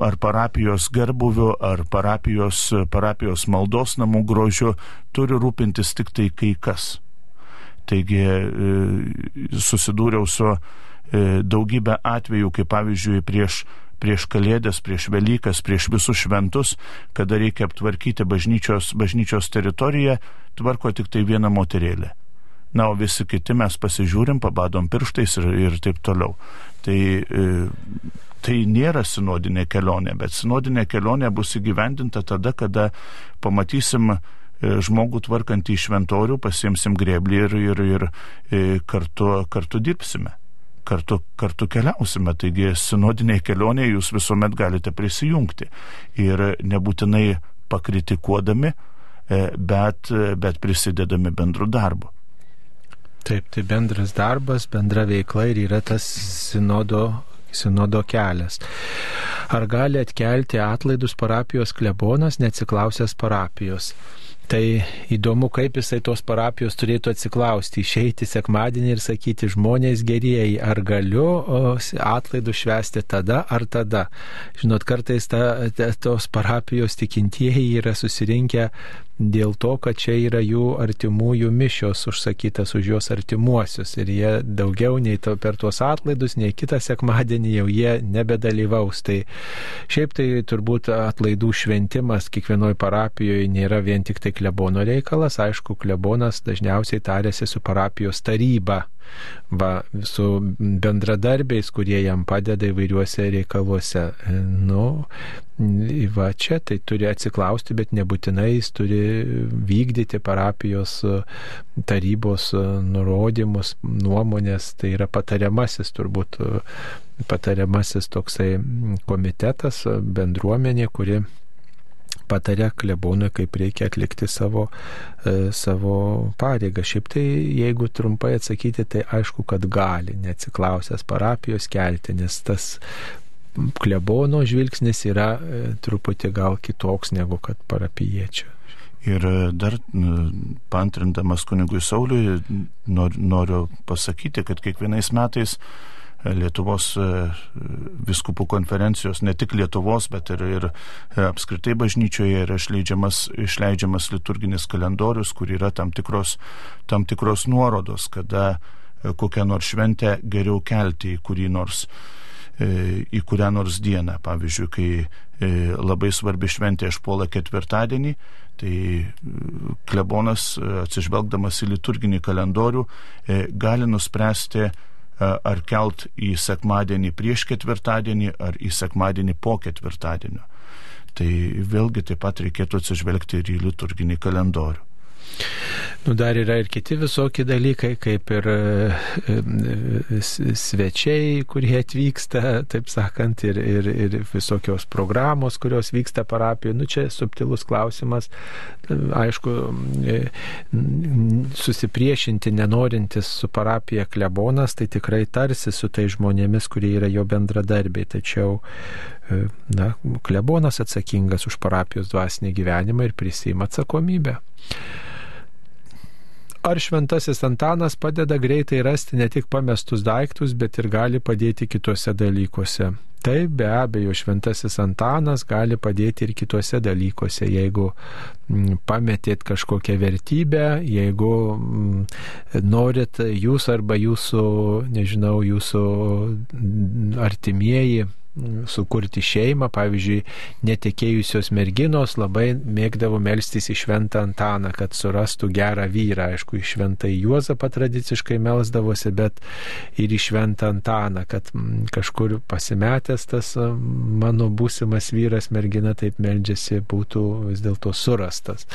ar parapijos gerbuviu, ar parapijos, parapijos maldos namų grožiu turi rūpintis tik tai kai kas. Taigi susidūriau su daugybę atvejų, kaip pavyzdžiui prieš, prieš Kalėdas, prieš Velykas, prieš visus šventus, kada reikia aptvarkyti bažnyčios, bažnyčios teritoriją, tvarko tik tai vieną moterėlę. Na, o visi kiti mes pasižiūrim, pabadom pirštais ir, ir taip toliau. Tai, tai nėra sinodinė kelionė, bet sinodinė kelionė bus įgyvendinta tada, kada pamatysim žmogų tvarkantį šventorių, pasiimsim greblį ir, ir, ir kartu, kartu dirbsime kartu, kartu keliausime. Taigi sinodiniai kelionėje jūs visuomet galite prisijungti ir nebūtinai pakritikuodami, bet, bet prisidedami bendru darbu. Taip, tai bendras darbas, bendra veikla ir yra tas sinodo, sinodo kelias. Ar gali atkelti atlaidus parapijos klebonas, neatsiklausęs parapijos? Tai įdomu, kaip jisai tos parapijos turėtų atsiklausti, išeiti sekmadienį ir sakyti žmonės gerieji, ar galiu atlaidų švesti tada ar tada. Žinot, kartais ta, ta, tos parapijos tikintieji yra susirinkę dėl to, kad čia yra jų artimųjų mišios užsakytas už juos artimuosius. Ir jie daugiau nei to, per tuos atlaidus, nei kitą sekmadienį jau jie nebedalyvaus. Tai šiaip tai turbūt atlaidų šventimas kiekvienoje parapijoje nėra vien tik tai klebono reikalas, aišku, klebonas dažniausiai tarėsi su parapijos taryba va, su bendradarbiais, kurie jam padeda įvairiuose reikaluose. Nu, va čia tai turi atsiklausti, bet nebūtinai jis turi vykdyti parapijos tarybos nurodymus, nuomonės, tai yra patariamasis turbūt patariamasis toksai komitetas, bendruomenė, kuri patarė klebonui, kaip reikia atlikti savo, e, savo pareigą. Šiaip tai, jeigu trumpai atsakyti, tai aišku, kad gali, neatsiklausęs parapijos kelti, nes tas klebono žvilgsnis yra e, truputį gal kitoks negu kad parapijiečio. Ir dar pantrindamas kunigui Sauliui noriu pasakyti, kad kiekvienais metais Lietuvos e, viskupų konferencijos, ne tik Lietuvos, bet ir, ir e, apskritai bažnyčioje yra išleidžiamas, išleidžiamas liturginis kalendorius, kur yra tam tikros, tam tikros nuorodos, kada e, kokią nors šventę geriau kelti į kurį nors į kurią nors dieną. Pavyzdžiui, kai labai svarbi šventė išpuola ketvirtadienį, tai klebonas, atsižvelgdamas į liturginį kalendorių, gali nuspręsti ar kelt į sekmadienį prieš ketvirtadienį, ar į sekmadienį po ketvirtadienio. Tai vėlgi taip pat reikėtų atsižvelgti ir į liturginį kalendorių. Nu, dar yra ir kiti visokie dalykai, kaip ir e, e, svečiai, kurie atvyksta, taip sakant, ir, ir, ir visokios programos, kurios vyksta parapijoje. Nu, čia subtilus klausimas. Aišku, e, susipriešinti nenorintis su parapija klebonas, tai tikrai tarsi su tai žmonėmis, kurie yra jo bendradarbiai. Tačiau na, klebonas atsakingas už parapijos dvasinį gyvenimą ir prisima atsakomybę. Ar šventasis Antanas padeda greitai rasti ne tik pamestus daiktus, bet ir gali padėti kitose dalykuose? Taip, be abejo, šventasis Antanas gali padėti ir kitose dalykuose, jeigu mm, pametėt kažkokią vertybę, jeigu mm, norit jūs arba jūsų, nežinau, jūsų mm, artimieji sukurti šeimą. Pavyzdžiui, netekėjusios merginos labai mėgdavo melstis į šventą Antaną, kad surastų gerą vyrą. Aišku, į šventą Juozapą tradiciškai melsdavosi, bet ir į šventą Antaną, kad kažkur pasimetęs tas mano būsimas vyras, mergina taip meldžiasi, būtų vis dėlto surastas.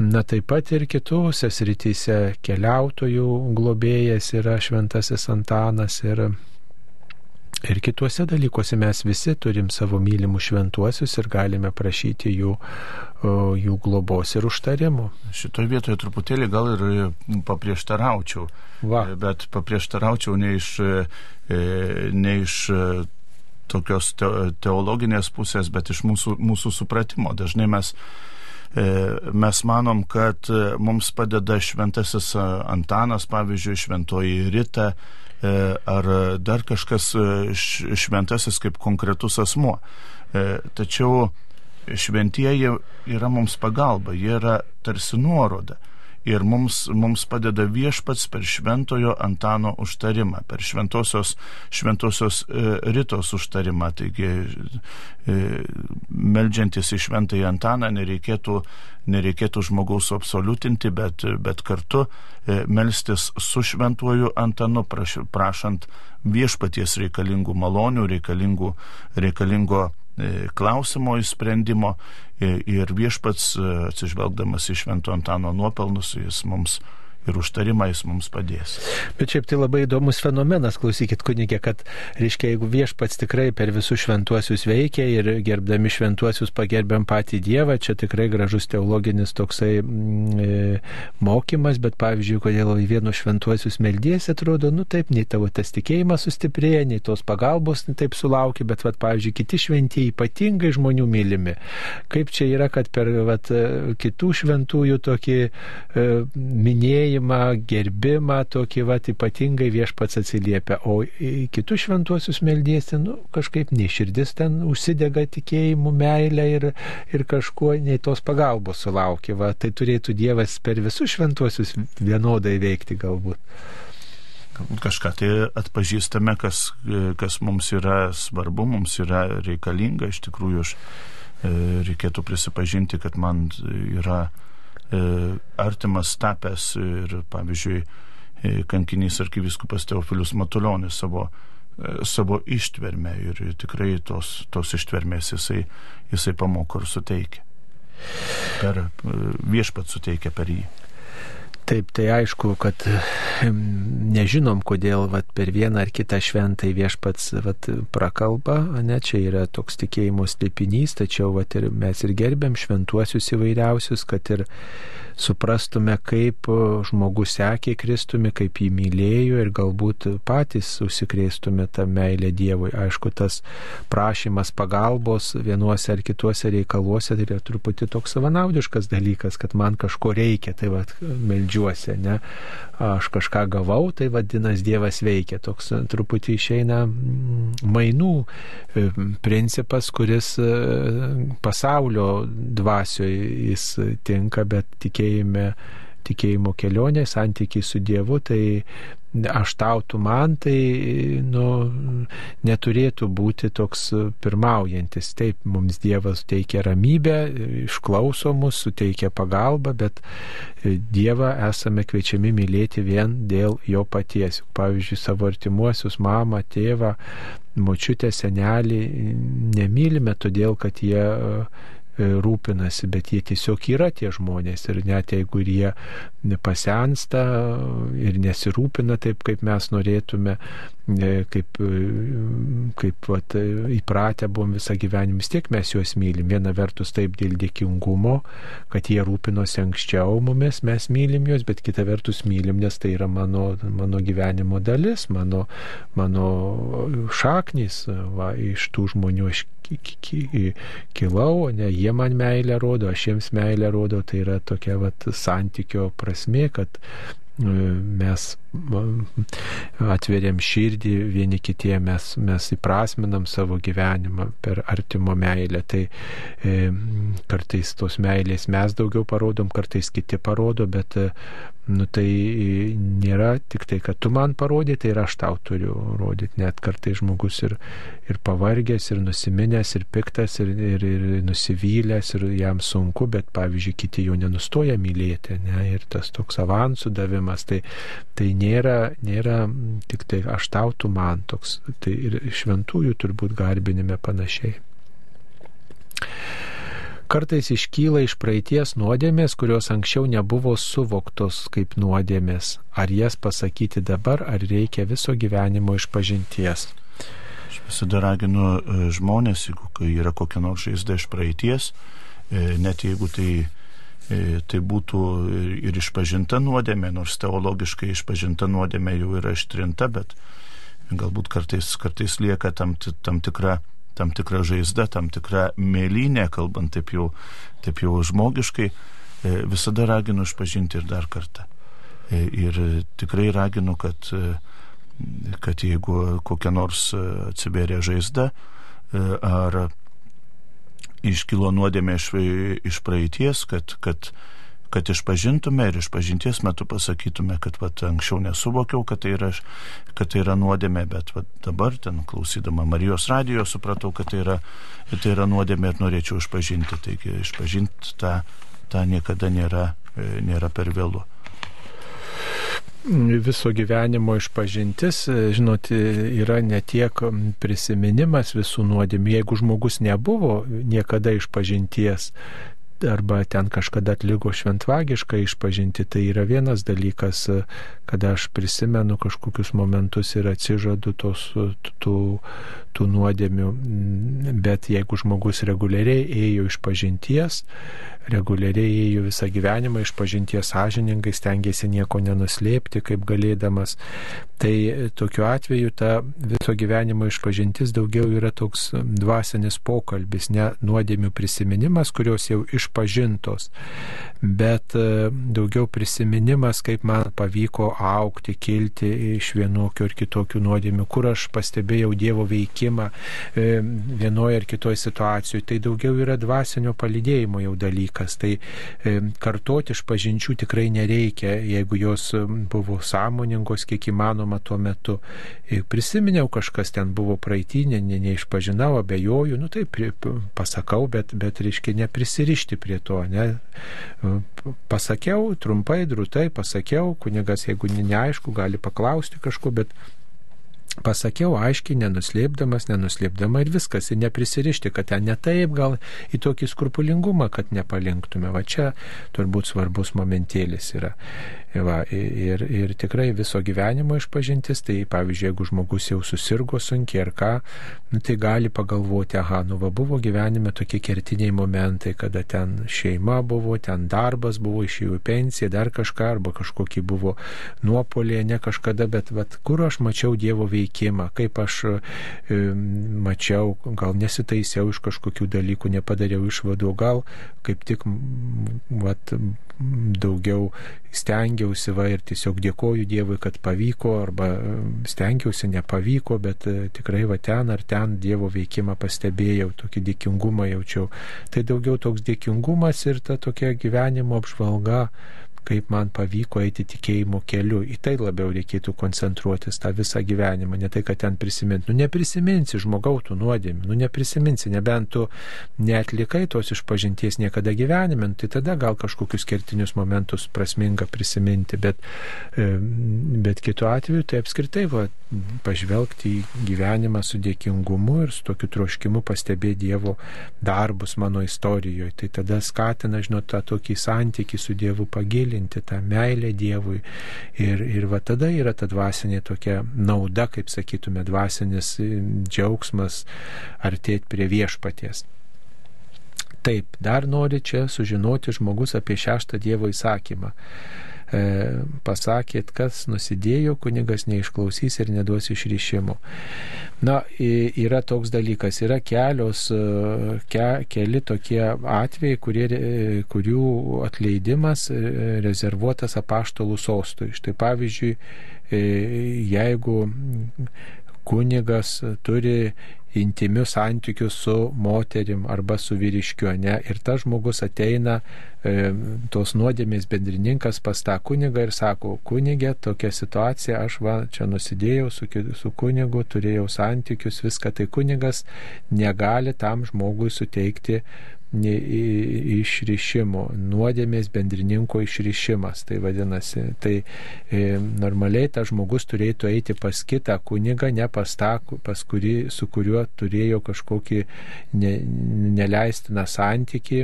Na taip pat ir kitose srityse keliautojų globėjas yra šventasis Antanas ir Ir kituose dalykuose mes visi turim savo mylimus šventuosius ir galime prašyti jų, jų globos ir užtarimų. Šitoje vietoje truputėlį gal ir paprieštaraučiau. Va. Bet paprieštaraučiau ne iš, e, ne iš e, tokios teologinės pusės, bet iš mūsų, mūsų supratimo. Dažnai mes e, mes manom, kad mums padeda šventasis Antanas, pavyzdžiui, šventoji Rita, E, ar dar kažkas e, šventasis kaip konkretus asmuo. E, tačiau šventieji yra mums pagalba, jie yra tarsi nuoroda ir mums, mums padeda viešpats per šventojo Antano užtarimą, per šventosios, šventosios e, rytos užtarimą. Taigi, e, meldžiantis į šventąjį Antaną nereikėtų, nereikėtų žmogaus absoliutinti, bet, bet kartu e, melstis su šventuoju Antanu, praš, prašant viešpaties reikalingų malonių, reikalingų, reikalingo E, klausimo įsprendimo ir viešpats e, atsižvelgdamas į Švento Antano nuopelnus, jis mums ir užtarimą jis mums padės. Bet šiaip tai labai įdomus fenomenas, klausykit kunigė, kad, reiškia, jeigu viešpats tikrai per visus šventuosius veikia ir gerbdami šventuosius pagerbiam patį Dievą, čia tikrai gražus teologinis toksai mm, e, mokymas, bet pavyzdžiui, kodėl į vienus šventuosius meldiesi, atrodo, nu taip, nei tavo tas tikėjimas sustiprėja, nei tos pagalbos taip sulaukia, bet, vat, pavyzdžiui, kiti šventieji ypatingai žmonių mylimi. Kaip čia yra, kad per vat, kitų šventųjų tokį e, minėjimą, tikėjimą, gerbimą tokį va ypatingai viešpats atsiliepia, o kitus šventuosius meldysi, nu, kažkaip neširdis ten užsidega tikėjimu, meilė ir, ir kažkuo nei tos pagalbos sulaukia. Va, tai turėtų Dievas per visus šventuosius vienodai veikti galbūt kažką tai atpažįstame, kas, kas mums yra svarbu, mums yra reikalinga. Iš tikrųjų, aš e, reikėtų prisipažinti, kad man yra artimas tapęs ir, pavyzdžiui, e, kankinys arkiviskupas Teofilius Matulionis savo, e, savo ištvermę ir tikrai tos, tos ištvermės jisai, jisai pamoko ir suteikia. Per viešpat suteikia per jį. Taip, tai aišku, kad nežinom, kodėl vat, per vieną ar kitą šventą viešpats vat, prakalba, ne, čia yra toks tikėjimo slėpinys, tačiau vat, ir mes ir gerbėm šventuosius įvairiausius, kad ir suprastume, kaip žmogus sekė Kristumi, kaip jį mylėjo ir galbūt patys užsikrėstume tą meilę Dievui. Aišku, tas prašymas pagalbos vienuose ar kituose reikaluose tai yra truputį toks savanaudiškas dalykas, kad man kažko reikia, tai vad meldžiuosi, ne? Aš kažką gavau, tai vadinasi Dievas veikia. Toks truputį išeina mm, mainų e, principas, kuris e, pasaulio dvasioje jis tinka, bet tikėjime tikėjimo kelionė, santykiai su Dievu, tai aš tau, tu man, tai nu, neturėtų būti toks pirmaujantis. Taip, mums Dievas teikia ramybę, išklauso mus, suteikia pagalbą, bet Dievą esame kviečiami mylėti vien dėl jo paties. Pavyzdžiui, savo artimuosius, mamą, tėvą, močiutę, senelį nemylime todėl, kad jie rūpinasi, bet jie tiesiog yra tie žmonės ir net jeigu ir jie pasensta ir nesirūpina taip, kaip mes norėtume, e, kaip, e, kaip vat, įpratę buvom visą gyvenimą, vis tiek mes juos mylim. Viena vertus taip dėl dėkingumo, kad jie rūpinosi anksčiau mumis, mes mylim juos, bet kita vertus mylim, nes tai yra mano, mano gyvenimo dalis, mano, mano šaknys, va, iš tų žmonių aš kilau, o ne jie man meilę rodo, aš jiems meilę rodo, tai yra tokia vat, santykio prasme, kad e, mes atveriam širdį vieni kitie, mes, mes įprasminam savo gyvenimą per artimo meilę. Tai e, kartais tos meilės mes daugiau parodom, kartais kiti parodo, bet e, nu tai nėra tik tai, kad tu man parodė, tai ir aš tau turiu rodyti. Net kartai žmogus ir, ir pavargęs, ir nusiminęs, ir piktas, ir, ir, ir nusivylęs, ir jam sunku, bet pavyzdžiui, kiti jau nenustoja mylėti. Ne? Ir tas toks avansų davimas, tai, tai nėra, nėra tik tai aš tau, tu man toks. Tai ir šventųjų turbūt garbinime panašiai. Kartais iškyla iš praeities nuodėmės, kurios anksčiau nebuvo suvoktos kaip nuodėmės. Ar jas pasakyti dabar, ar reikia viso gyvenimo išpažinties? Aš visada raginu e, žmonės, jeigu yra kokia nors žaizda iš praeities, e, net jeigu tai, tai būtų ir išpažinta nuodėmė, nors teologiškai išpažinta nuodėmė jau yra ištrinta, bet galbūt kartais, kartais lieka tam, tam tikra tam tikra žaizda, tam tikra mėlynė, kalbant taip jau, taip jau žmogiškai, e, visada raginu išpažinti ir dar kartą. E, ir tikrai raginu, kad, e, kad jeigu kokia nors atsiberia žaizda ar iškilo nuodėmė iš, iš praeities, kad, kad kad išpažintume ir išpažinties metu pasakytume, kad vat, anksčiau nesuvokiau, kad tai yra, kad tai yra nuodėmė, bet vat, dabar ten klausydama Marijos radijo supratau, kad tai yra, tai yra nuodėmė ir norėčiau išpažinti. Taigi išpažinti tą, tą niekada nėra, e, nėra per vėlų viso gyvenimo išpažintis, žinot, yra ne tiek prisiminimas visų nuodėmė. Jeigu žmogus nebuvo niekada išpažinties, arba ten kažkada atliko šventvagišką išpažinti, tai yra vienas dalykas, kada aš prisimenu kažkokius momentus ir atsižadu tos, tų, tų nuodėmių, bet jeigu žmogus reguliariai ėjo iš pažinties, reguliariai ėjo visą gyvenimą iš pažinties sąžiningai, stengiasi nieko nenuslėpti, kaip galėdamas. Tai tokiu atveju ta viso gyvenimo išpažintis daugiau yra toks dvasinis pokalbis, ne nuodėmių prisiminimas, kurios jau išpažintos, bet e, daugiau prisiminimas, kaip man pavyko aukti, kilti iš vienokių ar kitokių nuodėmių, kur aš pastebėjau Dievo veikimą e, vienoje ar kitoje situacijoje. Tai daugiau yra dvasinio palidėjimo jau dalykas. Tai e, kartoti iš pažinčių tikrai nereikia, jeigu jos buvo sąmoningos, kiek įmanoma tuo metu. Prisiminiau, kažkas ten buvo praeitinė, ne, neišpažinau, abejoju, nu taip pasakau, bet, bet reiškia neprisirišti prie to. Ne? Pasakiau, trumpai, drūtai pasakiau, kunigas, jeigu neaišku, gali paklausti kažko, bet pasakiau aiškiai, nenuslėpdamas, nenuslėpdama ir viskas, ir neprisirišti, kad ten ne taip, gal į tokį skrupulingumą, kad nepalinktume. Va čia turbūt svarbus momentėlis yra. Va, ir, ir tikrai viso gyvenimo išpažintis, tai pavyzdžiui, jeigu žmogus jau susirgo sunkiai ar ką, nu, tai gali pagalvoti, aha, nu va buvo gyvenime tokie kertiniai momentai, kada ten šeima buvo, ten darbas buvo, išėjau į pensiją, dar kažką, arba kažkokie buvo nuopolė, ne kažkada, bet vat, kur aš mačiau Dievo veikimą, kaip aš e, mačiau, gal nesitaisiau iš kažkokių dalykų, nepadariau išvadų, gal kaip tik vat, daugiau stengiausi va ir tiesiog dėkoju Dievui, kad pavyko, arba e, stengiausi, nepavyko, bet e, tikrai va ten ar ten Dievo veikimą pastebėjau, tokį dėkingumą jaučiau. Tai daugiau toks dėkingumas ir ta tokia gyvenimo apžvalga, kaip man pavyko eiti tikėjimo keliu. Į tai labiau reikėtų koncentruotis tą visą gyvenimą, ne tai, kad ten prisiminti. Nu, neprisiminsi žmogautų nuodėmį, nu, neprisiminsi, nebent tu netlikai tos išpažinties niekada gyvenime, nu, tai tada gal kažkokius kertinius momentus prasminga prisiminti, bet, e, bet kitu atveju tai apskritai va, pažvelgti į gyvenimą su dėkingumu ir su tokiu troškimu pastebėti Dievo darbus mano istorijoje. Tai tada skatina, žinot, tą tokį santykį su Dievu pagilinti, tą meilę Dievui. Ir, ir va tada yra ta dvasinė tokia nauda, kaip sakytume, dvasinis džiaugsmas artėti prie viešpaties. Taip, dar nori čia sužinoti žmogus apie šeštą Dievo įsakymą. E, pasakėt, kas nusidėjo, kunigas neišklausys ir neduos išryšimo. Na, yra toks dalykas, yra kelios, e, ke, keli tokie atvejai, kurie, e, kurių atleidimas e, rezervuotas apaštalų sostui. Štai pavyzdžiui, jeigu kunigas turi intimius santykius su moterim arba su vyriškiu, ne? Ir tas žmogus ateina, e, tos nuodėmės bendrininkas pas tą kunigą ir sako, kunigė, tokia situacija, aš va čia nusidėjau su, su kunigu, turėjau santykius, viską, tai kunigas negali tam žmogui suteikti išrišimo, nuodėmės bendrininko išrišimas. Tai vadinasi, tai e, normaliai tas žmogus turėtų eiti pas kitą kunigą, ne pas tą, pas kurį, su kuriuo turėjo kažkokį ne, neleistiną santyki,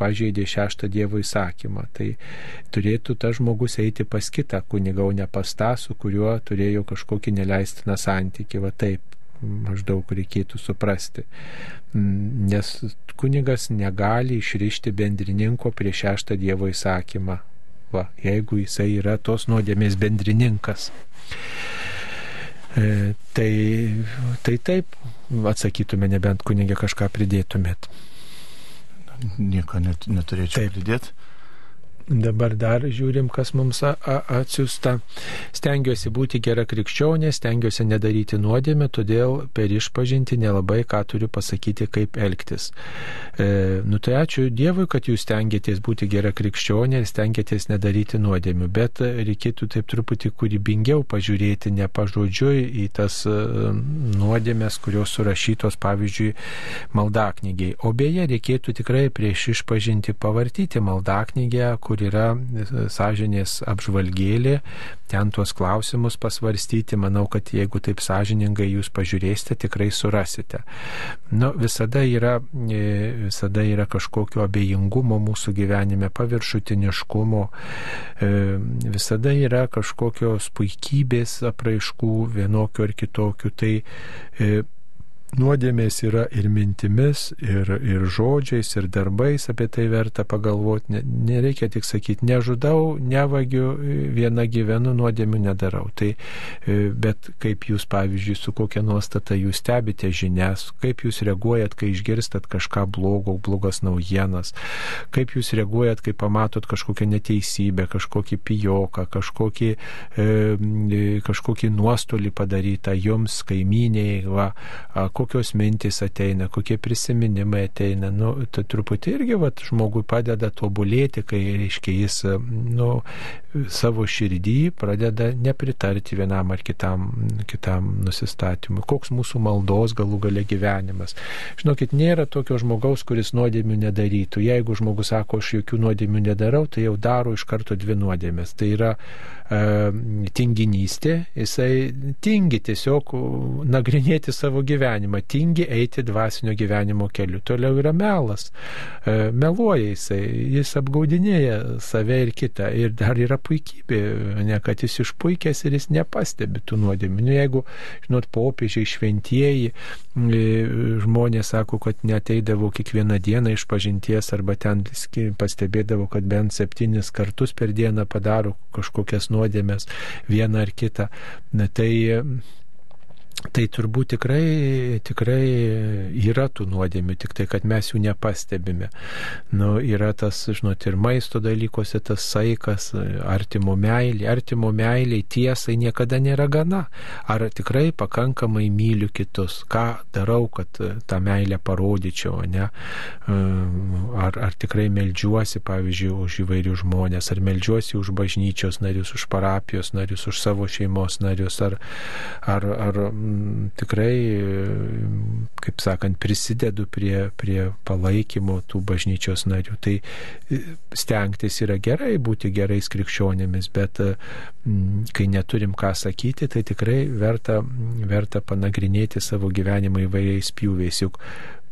pažeidė šeštą Dievo įsakymą. Tai turėtų tas žmogus eiti pas kitą kunigą, o ne pas tą, su kuriuo turėjo kažkokį neleistiną santyki. Va taip maždaug reikėtų suprasti. Nes kunigas negali išrišti bendrininko prie šeštą Dievo įsakymą, va, jeigu jisai yra tos nuodėmės bendrininkas. E, tai, tai taip atsakytume, nebent kunigė kažką pridėtumėt. Nieko net, neturėčiau taip. pridėti. Dabar dar žiūrim, kas mums atsiusta. Stengiuosi būti gera krikščionė, stengiuosi nedaryti nuodėmę, todėl per išpažinti nelabai ką turiu pasakyti, kaip elgtis. E, nu tai ačiū Dievui, kad jūs stengiatės būti gera krikščionė ir stengiatės nedaryti nuodėmių, bet reikėtų taip truputį kūrybingiau pažiūrėti, ne pažodžiui į tas e, nuodėmės, kurios surašytos, pavyzdžiui, maldaknygiai. O beje, reikėtų tikrai prieš išpažinti pavartyti maldaknygę, kur yra e, sąžinės apžvalgėlė, ten tuos klausimus pasvarstyti. Manau, kad jeigu taip sąžiningai jūs pažiūrėsite, tikrai surasite. Nu, visada yra, e, visada yra kažkokio abejingumo mūsų gyvenime, paviršutiniškumo, e, visada yra kažkokios puikybės apraiškų vienokių ar kitokių. Tai nuodėmės yra ir mintimis, ir, ir žodžiais, ir darbais, apie tai verta pagalvoti. Nereikia tik sakyti, nežudau, nevagiu, viena gyvenu, nuodėmių nedarau. Tai, e, bet kaip jūs, pavyzdžiui, su kokia nuostata jūs stebite žinias, kaip jūs reaguojat, kai išgirstat kažką blogo, blogas naujienas, kaip jūs reaguojat, kai pamatot kažkokią neteisybę, kažkokį pijoką, kažkokį, e, kažkokį nuostolį padarytą jums, kaimynėjai, va, kokios mintys ateina, kokie prisiminimai ateina. Nu, tai truputį irgi vat, žmogui padeda tobulėti, kai, reiškia, jis nu, savo širdį pradeda nepritarti vienam ar kitam, kitam nusistatymui. Koks mūsų maldos galų gale gyvenimas. Žinokit, nėra tokio žmogaus, kuris nuodėmių nedarytų. Jeigu žmogus sako, aš jokių nuodėmių nedarau, tai jau daro iš karto dvi nuodėmės. Tai yra tinginystė, jisai tingi tiesiog nagrinėti savo gyvenimą, tingi eiti dvasinio gyvenimo keliu. Toliau yra melas, e, meluoja jisai, jis apgaudinėja save ir kitą. Ir dar yra puikybė, ne kad jis išpuikęs ir jis nepastebi tų nuodėmių. Nu, jeigu, žinot, popiežiai šventieji, e, žmonės sako, kad neteidavo kiekvieną dieną iš pažinties arba ten pastebėdavo, kad bent septynis kartus per dieną padaro kažkokias nuodėmės, vieną ar kitą. Tai Tai turbūt tikrai, tikrai yra tų nuodėmių, tik tai, kad mes jų nepastebime. Nu, yra tas, žinot, ir maisto dalykuose tas saikas, artimo meilė, artimo meilė tiesai niekada nėra gana. Ar tikrai pakankamai myliu kitus, ką darau, kad tą meilę parodyčiau, ne? Ar, ar tikrai melžiuosi, pavyzdžiui, už įvairių žmonės, ar melžiuosi už bažnyčios narius, už parapijos narius, už savo šeimos narius, ar, ar, ar tikrai, kaip sakant, prisidedu prie, prie palaikymo tų bažnyčios narių. Tai e, stengtis yra gerai būti gerais krikščionėmis, bet kai neturim ką sakyti, tai tikrai verta, verta panagrinėti savo gyvenimą įvairiais pjūviais. Juk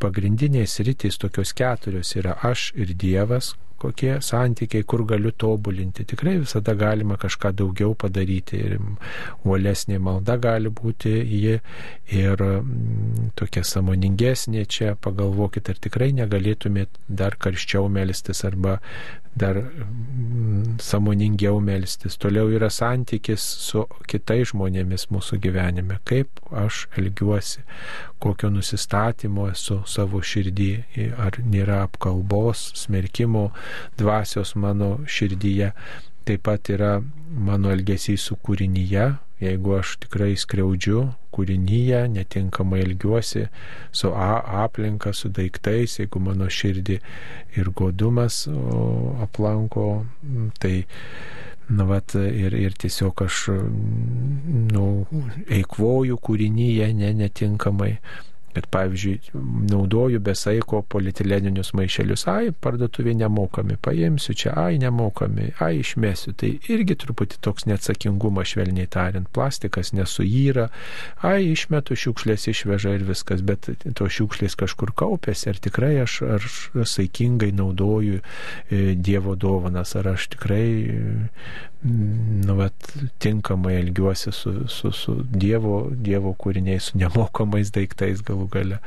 pagrindinės rytis tokios keturios yra aš ir Dievas, kokie santykiai, kur galiu tobulinti. Tikrai visada galima kažką daugiau padaryti ir uolesnė malda gali būti ji ir mm, tokia samoningesnė čia. Pagalvokit, ar tikrai negalėtumėt dar karščiau melstis arba dar mm, samoningiau melstis. Toliau yra santykis su kitais žmonėmis mūsų gyvenime. Kaip aš elgiuosi, kokio nusistatymo esu savo širdį, ar nėra apkalbos, smerkimo dvasios mano širdyje. Taip pat yra mano elgesys su kūrinyje, jeigu aš tikrai skriaudžiu kūrinyje, netinkamai elgiuosi su aplinka, su daiktais, jeigu mano širdį ir godumas aplanko, tai Na, vat, ir, ir tiesiog aš nu, eikvoju kūrinyje ne, netinkamai. Bet pavyzdžiui, naudoju besaiko politileninius maišelius, ai, parduotuvė nemokami, paimsiu čia, ai, nemokami, ai, išmesiu. Tai irgi truputį toks neatsakingumas, švelniai tariant, plastikas nesuyra, ai, išmetu šiukšlės išveža ir viskas, bet to šiukšlės kažkur kaupėsi, ar tikrai aš, aš saikingai naudoju e, Dievo dovanas, ar aš tikrai nu, vat, tinkamai elgiuosi su, su, su dievo, dievo kūriniais, su nemokamais daiktais galų gale.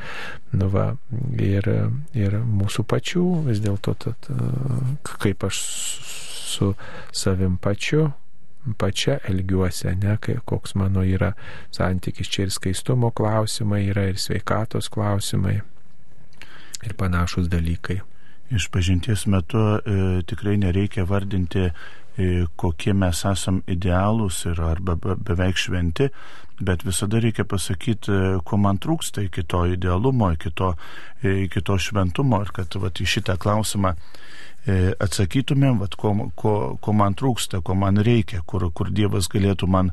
Nu, va, ir, ir mūsų pačių vis dėlto, kaip aš su savim pačiu, pačia elgiuosi, ne, kai, koks mano yra santykis. Čia ir skaistumo klausimai yra, ir sveikatos klausimai, ir panašus dalykai. Iš pažinties metu e, tikrai nereikia vardinti kokie mes esam idealūs ir arba beveik šventi, bet visada reikia pasakyti, ko man trūksta iki to idealumo, iki to, iki to šventumo ir kad vat, į šitą klausimą atsakytumėm, vat, ko, ko, ko man trūksta, ko man reikia, kur, kur Dievas galėtų man,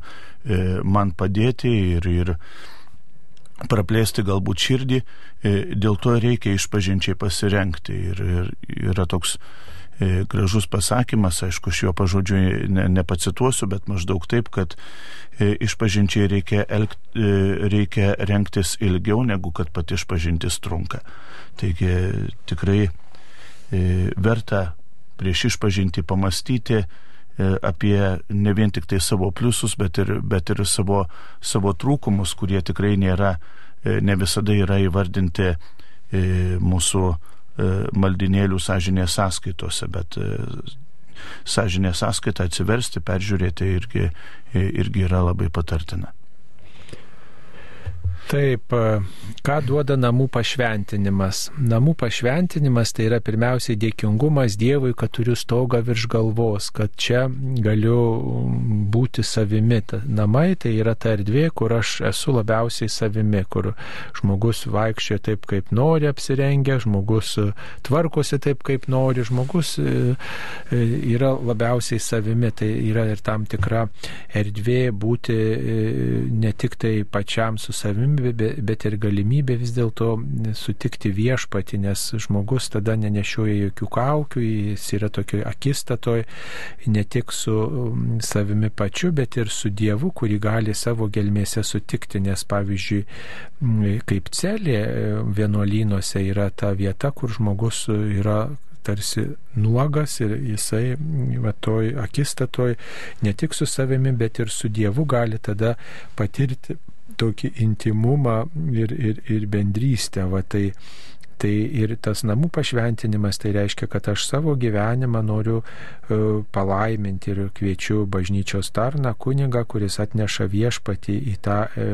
man padėti ir, ir praplėsti galbūt širdį, dėl to reikia išpažinčiai pasirenkti. Ir, ir yra toks E, gražus pasakymas, aišku, aš jo pažodžiui ne, nepacituosiu, bet maždaug taip, kad e, išpažinčiai reikia, elg, e, reikia renktis ilgiau negu kad pati išpažintis trunka. Taigi tikrai verta prieš išpažinti pamastyti apie ne vien tik tai savo pliusus, bet ir, bet ir savo, savo trūkumus, kurie tikrai nėra, ne visada yra įvardinti mūsų E, maldinėlių sąžinės sąskaitose, bet e, sąžinės sąskaitą atsiversti, peržiūrėti irgi, irgi yra labai patartina. Taip, e, ką duoda namų pašventinimas? Namų pašventinimas tai yra pirmiausiai dėkingumas Dievui, kad turiu stogą virš galvos, kad čia galiu būti savimi. Namai tai yra ta erdvė, kur aš esu labiausiai savimi, kur žmogus vaikščia taip, kaip nori apsirengę, žmogus tvarkosi taip, kaip nori, žmogus e, e, yra labiausiai savimi. Tai yra ir tam tikra erdvė būti ne tik tai pačiam su savimi, galimybė, bet ir galimybė vis dėlto sutikti viešpati, nes žmogus tada nenešioja jokių kaukių, jis yra tokio akistatoj ne tik su um, savimi pačiu, bet ir su Dievu, kurį gali savo gelmėse sutikti, nes pavyzdžiui, kaip celė e, vienuolynuose yra ta vieta, kur žmogus yra tarsi nuogas ir jisai va, toj akistatoj ne tik su savimi, bet ir su Dievu gali tada patirti tokį intimumą ir, ir, ir bendrystę. Va, tai, Tai ir tas namų pašventinimas tai reiškia, kad aš savo gyvenimą noriu e, palaiminti ir kviečiu bažnyčios tarną, kunigą, kuris atneša viešpatį į tą, e,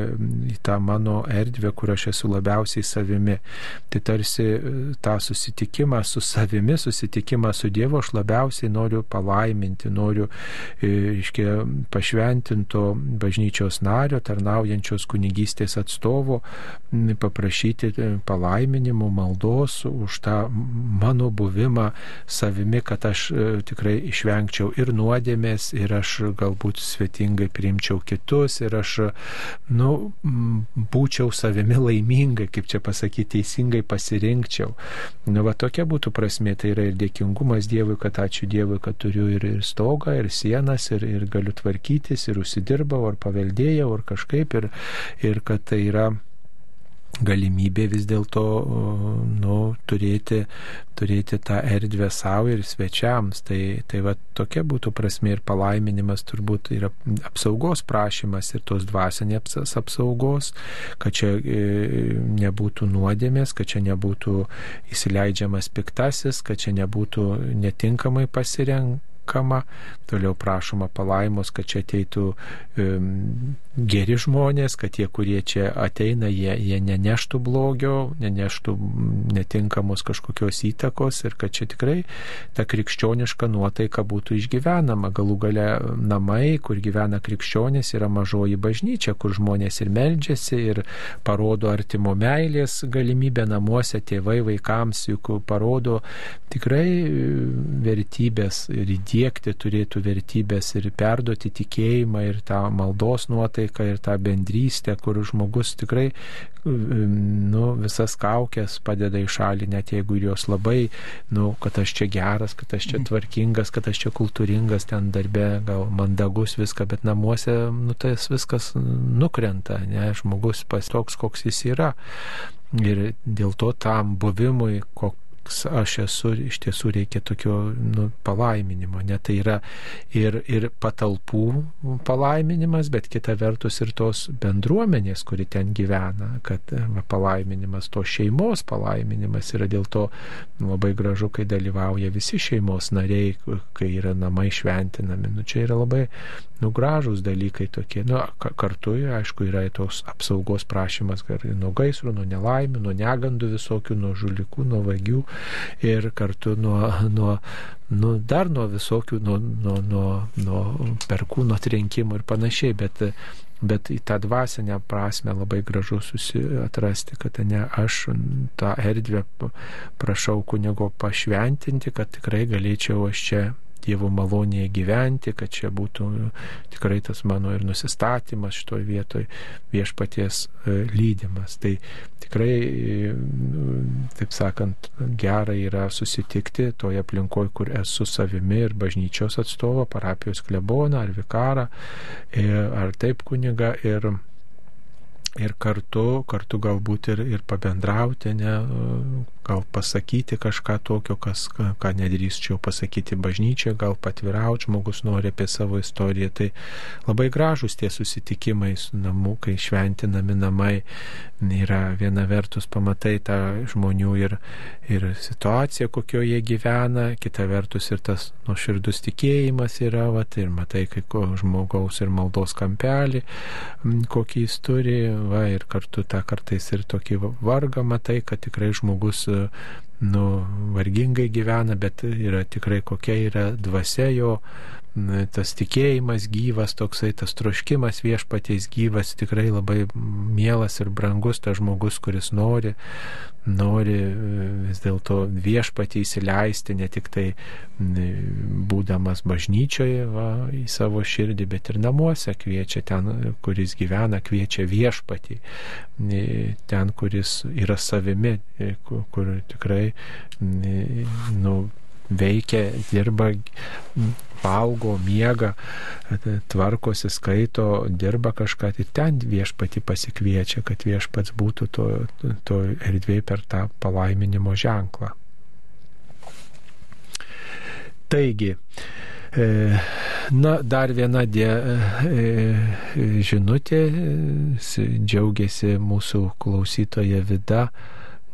į tą mano erdvę, kur aš esu labiausiai savimi. Tai tarsi e, tą susitikimą su savimi, susitikimą su Dievu aš labiausiai noriu palaiminti, noriu, iškia, pašventinto bažnyčios nario, tarnaujančios kunigystės atstovo, paprašyti palaiminimų, maldos už tą mano buvimą savimi, kad aš e, tikrai išvengčiau ir nuodėmės, ir aš galbūt svetingai priimčiau kitus, ir aš, nu, būčiau savimi laimingai, kaip čia pasakyti, teisingai pasirinkčiau. Nu, va tokia būtų prasme, tai yra ir dėkingumas Dievui, kad ačiū Dievui, kad turiu ir, ir stogą, ir sienas, ir, ir galiu tvarkytis, ir užsidirbau, ar paveldėjau, ar kažkaip, ir, ir kad tai yra galimybė vis dėlto nu, turėti, turėti tą erdvę savo ir svečiams. Tai, tai va tokia būtų prasme ir palaiminimas turbūt yra apsaugos prašymas ir tos dvasinės apsaugos, kad čia e, nebūtų nuodėmės, kad čia nebūtų įsileidžiamas piktasis, kad čia nebūtų netinkamai pasirenk mokama, toliau prašoma palaimos, kad čia ateitų geri žmonės, kad tie, kurie čia ateina, jie, jie neneštų blogio, neneštų netinkamos kažkokios įtakos ir kad čia tikrai ta krikščioniška nuotaika būtų išgyvenama. Galų gale namai, kur gyvena krikščionys, yra mažoji bažnyčia, kur žmonės ir meldžiasi, ir parodo artimo meilės galimybę namuose, tėvai vaikams, juk parodo tikrai vertybės ir siekti turėtų vertybės ir perduoti tikėjimą ir tą maldos nuotaiką ir tą bendrystę, kur žmogus tikrai nu, visas kaukės padeda į šalį, net jeigu jos labai, nu, kad aš čia geras, kad aš čia tvarkingas, kad aš čia kultūringas, ten darbe gal mandagus viską, bet namuose, nu, tas viskas nukrenta, ne, žmogus pas toks, koks jis yra. Ir dėl to tam buvimui, koks koks aš esu, iš tiesų reikia tokio nu, palaiminimo. Ne tai yra ir, ir patalpų palaiminimas, bet kita vertus ir tos bendruomenės, kuri ten gyvena, kad va, palaiminimas, to šeimos palaiminimas yra dėl to labai gražu, kai dalyvauja visi šeimos nariai, kai yra namai šventinami. Nu, čia yra labai nu, gražūs dalykai tokie. Nu, kartu, aišku, yra tos apsaugos prašymas nuo gaisrų, nuo nelaimių, nuo negandų visokių, nuo žulikų, nuo vagių ir kartu nuo, nuo, nu, dar nuo visokių, nuo, nuo, nuo, nuo perkūno trinkimų ir panašiai, bet, bet į tą dvasinę prasme labai gražu susiatrasti, kad ne aš tą erdvę prašau kunigo pašventinti, kad tikrai galėčiau aš čia Dievo malonėje gyventi, kad čia būtų tikrai tas mano ir nusistatymas šitoje vietoje viešpaties e, lydimas. Tai tikrai, e, taip sakant, gera yra susitikti toje aplinkoje, kur esu savimi ir bažnyčios atstovo, parapijos kleboną ar vikarą, e, ar taip kuniga. Ir, ir kartu, kartu galbūt ir, ir pabendrauti, ne, gal pasakyti kažką tokio, kas, ką nedrįsčiau pasakyti bažnyčioje, gal patvirauti, žmogus nori apie savo istoriją. Tai labai gražus tie susitikimai su namu, kai šventinami namai. Yra viena vertus pamatai tą žmonių ir, ir situaciją, kokioje gyvena, kita vertus ir tas nuoširdus tikėjimas yra, vat, ir matai, kai žmogaus ir maldos kampelį, kokį jis turi, va, ir kartu tą kartais ir tokį vargą matai, kad tikrai žmogus Merci. Nu, vargingai gyvena, bet yra tikrai kokia yra dvasia jo, tas tikėjimas gyvas, toksai tas troškimas viešpaties gyvas, tikrai labai mielas ir brangus tas žmogus, kuris nori, nori vis dėlto viešpatį įsileisti, ne tik tai būdamas bažnyčioje va, į savo širdį, bet ir namuose kviečia ten, kuris gyvena, kviečia viešpatį, ten, kuris yra savimi, kur, kur tikrai nu, veikia, dirba, valgo, miega, tvarkosi, skaito, dirba kažką, tai ten viešpati pasikviečia, kad viešpats būtų to, to erdvėje per tą palaiminimo ženklą. Taigi, e, Na, dar viena die, e, žinutė, džiaugiasi mūsų klausytoja Vida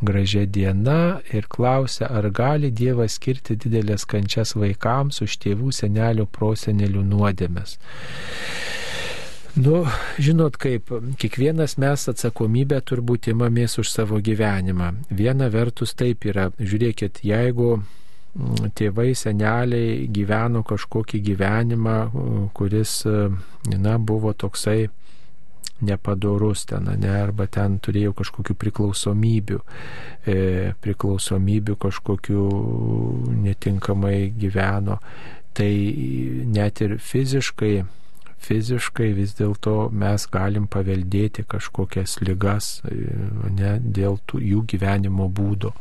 gražia diena ir klausia, ar gali Dievas skirti didelės kančias vaikams už tėvų, senelių, prosenelių nuodėmės. Nu, žinot, kaip kiekvienas mes atsakomybę turbūt imamės už savo gyvenimą. Viena vertus taip yra, žiūrėkit, jeigu mm, tėvai, seneliai gyveno kažkokį gyvenimą, kuris, na, buvo toksai nepadorus ten, ne, arba ten turėjo kažkokių priklausomybių, e, priklausomybių kažkokių netinkamai gyveno, tai net ir fiziškai fiziškai vis dėlto mes galim paveldėti kažkokias lygas ne, dėl tų, jų gyvenimo būdo.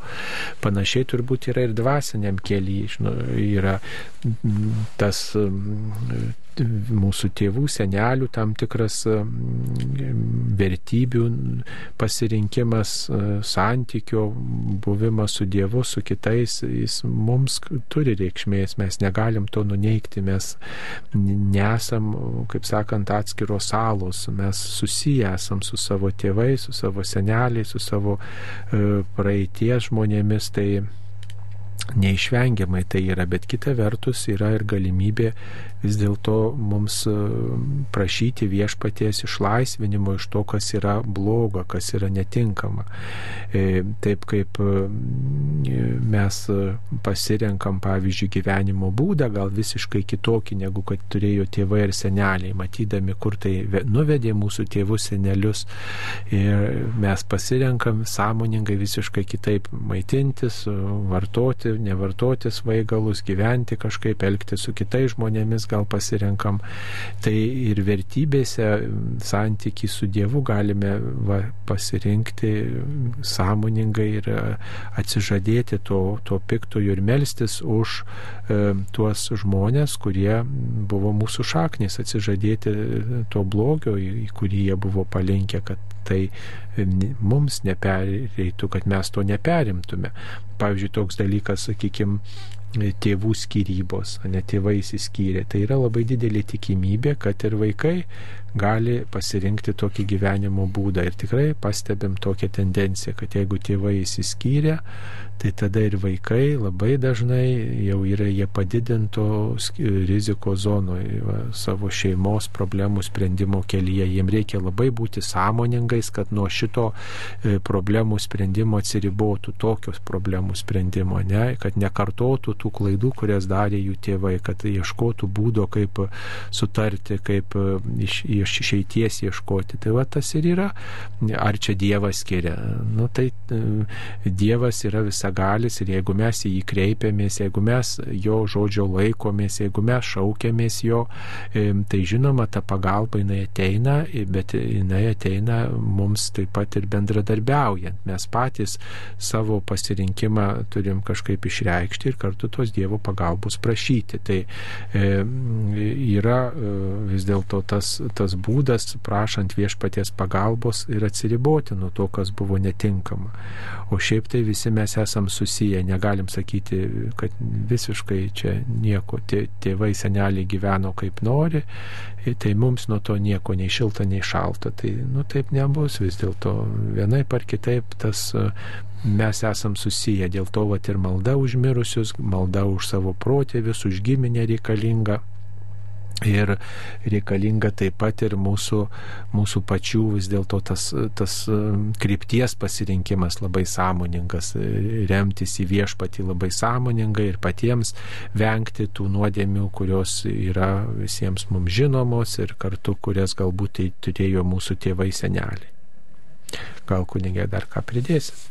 Panašiai turbūt yra ir dvasiniam kelyje. Yra tas mūsų tėvų, senelių tam tikras vertybių pasirinkimas, santykio buvimas su Dievu, su kitais, jis mums turi reikšmės, mes negalim to nuneikti, mes nesam, kaip sakant, atskiros salos, mes susiję esam su savo tėvais, su savo seneliais, su savo e, praeities žmonėmis, tai neišvengiamai tai yra, bet kita vertus yra ir galimybė vis dėlto mums e, prašyti viešpaties išlaisvinimo iš to, kas yra bloga, kas yra netinkama. E, taip kaip e, mes pasirenkam, pavyzdžiui, gyvenimo būdą, gal visiškai kitokį, negu kad turėjo tėvai ir seneliai, matydami, kur tai nuvedė mūsų tėvus senelius. Ir mes pasirenkam sąmoningai visiškai kitaip maitintis, vartoti, nevartoti svaigalus, gyventi kažkaip, elgti su kitais žmonėmis, gal pasirenkam. Tai ir vertybėse santyki su Dievu galime va, pasirinkti sąmoningai ir atsižadėti to, to piktojo ir melstis už e, tuos žmonės, kurie buvo mūsų šaknis, atsižadėti to blogio, į kurį jie buvo palinkę, kad tai mums nepereitų, kad mes to neperimtume. Pavyzdžiui, toks dalykas, sakykime, tėvų skirybos, ne tėvai įsiskyrė. Tai yra labai didelė tikimybė, kad ir vaikai gali pasirinkti tokį gyvenimo būdą. Ir tikrai pastebim tokią tendenciją, kad jeigu tėvai įsiskyrė, tai tada ir vaikai labai dažnai jau yra jie padidinto riziko zonoje savo šeimos problemų sprendimo kelyje. Jiem reikia labai būti sąmoningais, kad nuo šito e, problemų sprendimo atsiribotų tokios problemų sprendimo, ne, kad nekartotų tų klaidų, kurias darė jų tėvai, kad ieškotų būdo, kaip sutarti, kaip e, iš, iš išeities ieškoti. Tai va tas ir yra, ar čia Dievas skiria. Nu, tai e, Dievas yra visagalis ir jeigu mes į jį kreipiamės, jeigu mes jo žodžio laikomės, jeigu mes šaukiamės jo, tai žinoma, ta pagalba jinai ateina, bet jinai ateina mums taip pat ir bendradarbiaujant. Mes patys savo pasirinkimą turim kažkaip išreikšti ir kartu tos Dievo pagalbos prašyti. Tai e, yra e, vis dėlto tas, tas būdas, prašant viešpaties pagalbos ir atsiriboti nuo to, kas buvo netinkama. O šiaip tai visi mes esam susiję, negalim sakyti, kad visiškai čia nieko, tėvai seneliai gyveno kaip nori, tai mums nuo to nieko nei šilta, nei šalta. Tai nu, taip nebus vis dėlto. Vienaip ar kitaip tas mes esam susiję, dėl to vat ir malda už mirusius, malda už savo protėvius, už giminę reikalinga. Ir reikalinga taip pat ir mūsų, mūsų pačių vis dėlto tas, tas e, krypties pasirinkimas labai sąmoningas, e, remtis į viešpatį labai sąmoningai ir patiems vengti tų nuodėmių, kurios yra visiems mums žinomos ir kartu kurias galbūt tai turėjo mūsų tėvai seneliai. Gal kunigė dar ką pridėsit?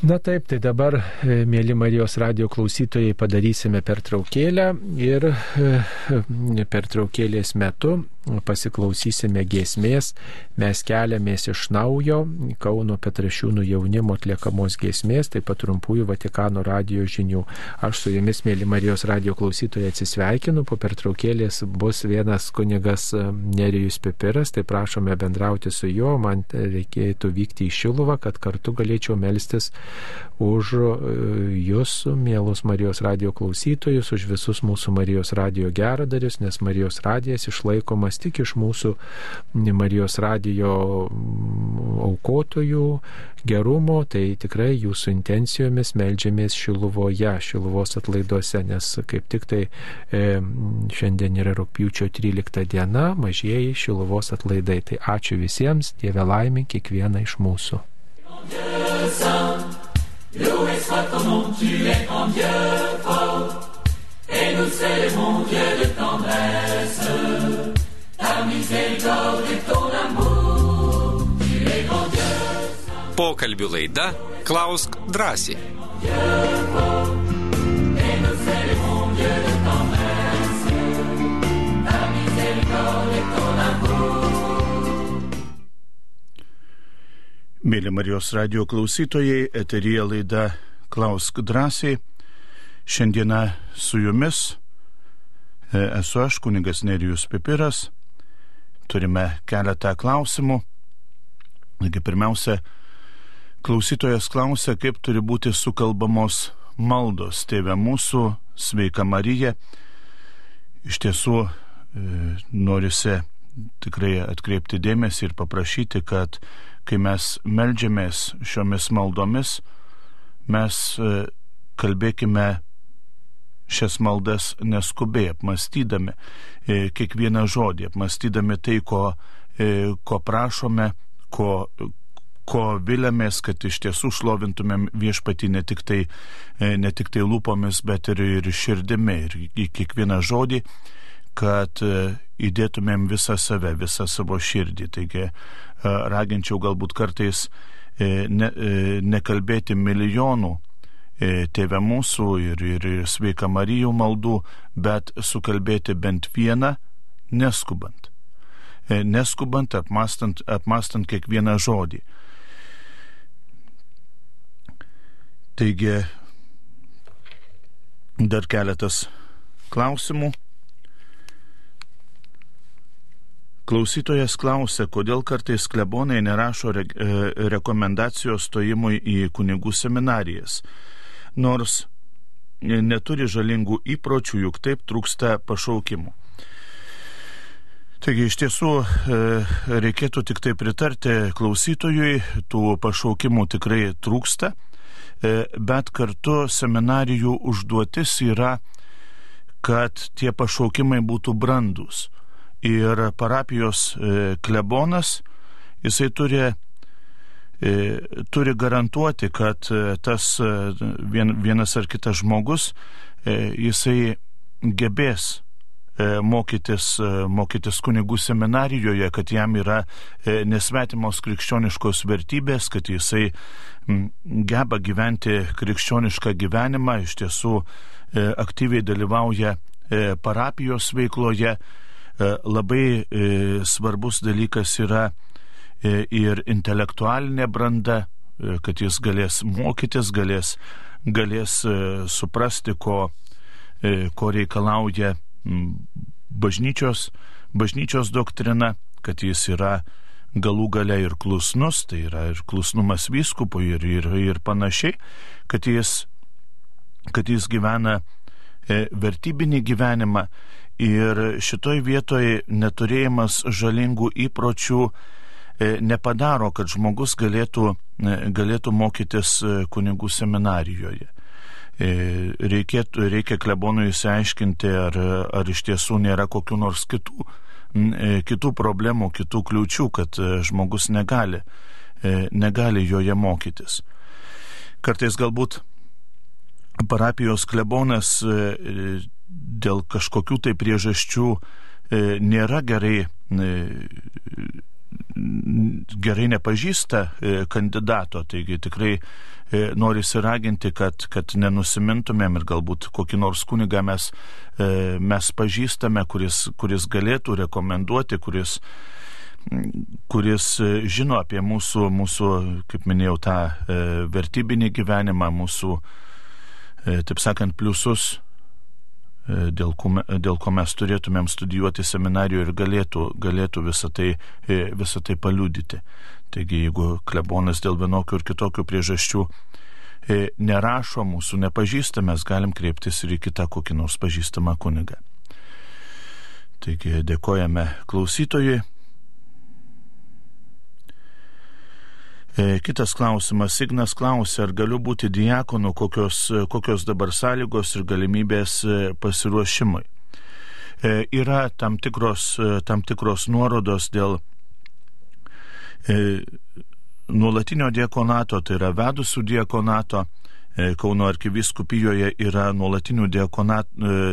Na taip, tai dabar, e, mėly Marijos radio klausytojai, padarysime pertraukėlę ir e, pertraukėlės metu pasiklausysime giesmės, mes keliamės iš naujo Kauno Petrašiūnų jaunimo atliekamos giesmės, taip pat trumpųjų Vatikano radio žinių. Aš su jumis, mėly Marijos radio klausytojai, atsisveikinu, po pertraukėlės bus vienas kunigas e, Nerijus Pipiras, tai prašome bendrauti su juo, man reikėtų vykti į Šiluvą, kad kartu galėčiau melstis už e, jūs, mielus Marijos radio klausytojus, už visus mūsų Marijos radio geradarius, nes Marijos radijas išlaikomas kas tik iš mūsų Marijos radijo aukotojų gerumo, tai tikrai jūsų intencijomis melžiamės Šiluvoje, Šiluvos atlaiduose, nes kaip tik tai e, šiandien yra rūpiučio 13 diena, mažieji Šiluvos atlaidai. Tai ačiū visiems, Dieve laimink kiekvieną iš mūsų. Loué soit ton nom, tu es grand Dieu fort, et nous célébrons Dieu de tendresse, Pokalbių laida Klausk drąsiai. Mėly Marijos radio klausytojai, eterija laida Klausk drąsiai. Šiandieną su jumis e, esu aš, kuningas Nerijus Pipiras. Turime keletą klausimų. Taigi pirmiausia, klausytojas klausia, kaip turi būti sukalbamos maldos. Tėve mūsų, sveika Marija. Iš tiesų e, norisi tikrai atkreipti dėmesį ir paprašyti, kad kai mes melžiamės šiomis maldomis, mes e, kalbėkime šias maldas neskubiai, apmastydami e, kiekvieną žodį, apmastydami tai, ko, e, ko prašome, ko, ko vilėmės, kad iš tiesų šlovintumėm viešpatį ne tik tai, ne tik tai lūpomis, bet ir, ir širdimi, ir į kiekvieną žodį, kad įdėtumėm visą save, visą savo širdį. Taigi raginčiau galbūt kartais e, ne, e, nekalbėti milijonų e, tėvę mūsų ir, ir sveika Marijų maldų, bet sukalbėti bent vieną, neskubant. Neskubant, apmastant, apmastant kiekvieną žodį. Taigi, dar keletas klausimų. Klausytojas klausia, kodėl kartais klebonai nerašo re, e, rekomendacijos stojimui į kunigų seminarijas. Nors neturi žalingų įpročių, juk taip trūksta pašaukimų. Taigi iš tiesų e, reikėtų tik tai pritarti klausytojui, tų pašaukimų tikrai trūksta, e, bet kartu seminarijų užduotis yra, kad tie pašaukimai būtų brandus ir parapijos e, klebonas, jisai turi, turi garantuoti, kad e, tas vienas ar kitas žmogus, jisai gebės mokytis, mokytis kunigų seminarijoje, kad jam yra nesvetimos krikščioniškos vertybės, kad jisai geba gyventi krikščionišką gyvenimą, iš tiesų aktyviai dalyvauja parapijos veikloje. E, labai e, svarbus dalykas yra e, ir intelektualinė branda, kad jis galės mokytis, galės, galės suprasti, ko, ko reikalauja bažnyčios, bažnyčios doktrina, kad jis yra galų gale ir klusnus, tai yra ir klusnumas vyskupui ir, ir, ir panašiai, kad jis, kad jis gyvena vertybinį gyvenimą. Ir šitoj vietoj neturėjimas žalingų įpročių e, nepadaro, kad žmogus galėtų, e, galėtų mokytis e, kunigų seminarijoje. Reikėtų, reikia klebonui įsiaiškinti, ar, ar iš tiesų nėra kokiu nors kitų, kitų problemų, kitų kliūčių, kad žmogus negali, negali joje mokytis. Kartais galbūt parapijos klebonas dėl kažkokių tai priežasčių e, nėra gerai, e, gerai nepažįsta e, kandidato, taigi tikrai nori įsiraginti, kad, kad nenusimintumėm ir galbūt kokį nors kunigą mes, mes pažįstame, kuris, kuris galėtų rekomenduoti, kuris, kuris žino apie mūsų, mūsų kaip minėjau, tą vertybinį gyvenimą, mūsų, taip sakant, pliusus. E, dėl ko, dėl ko mes turėtumėm studijuoti seminarijoje ir galėtų, galėtų visą tai, e, visą tai paliudyti. Taigi, jeigu klebonas dėl vienokių ir kitokių priežasčių e, nerašo mūsų, nepažįsta, mes galim kreiptis ir į kitą kokį nors pažįstamą kunigą. Taigi dėkojame klausytojui. Kitas klausimas. Ignas klausė, ar galiu būti diakonu, kokios, kokios dabar sąlygos ir galimybės e, pasiruošimui. E, yra tam tikros, tam tikros nuorodos dėl nuolatinio diakonato, tai yra vedusių diakonato. Kauno arkiviskupijoje yra nuolatinių, diakonat,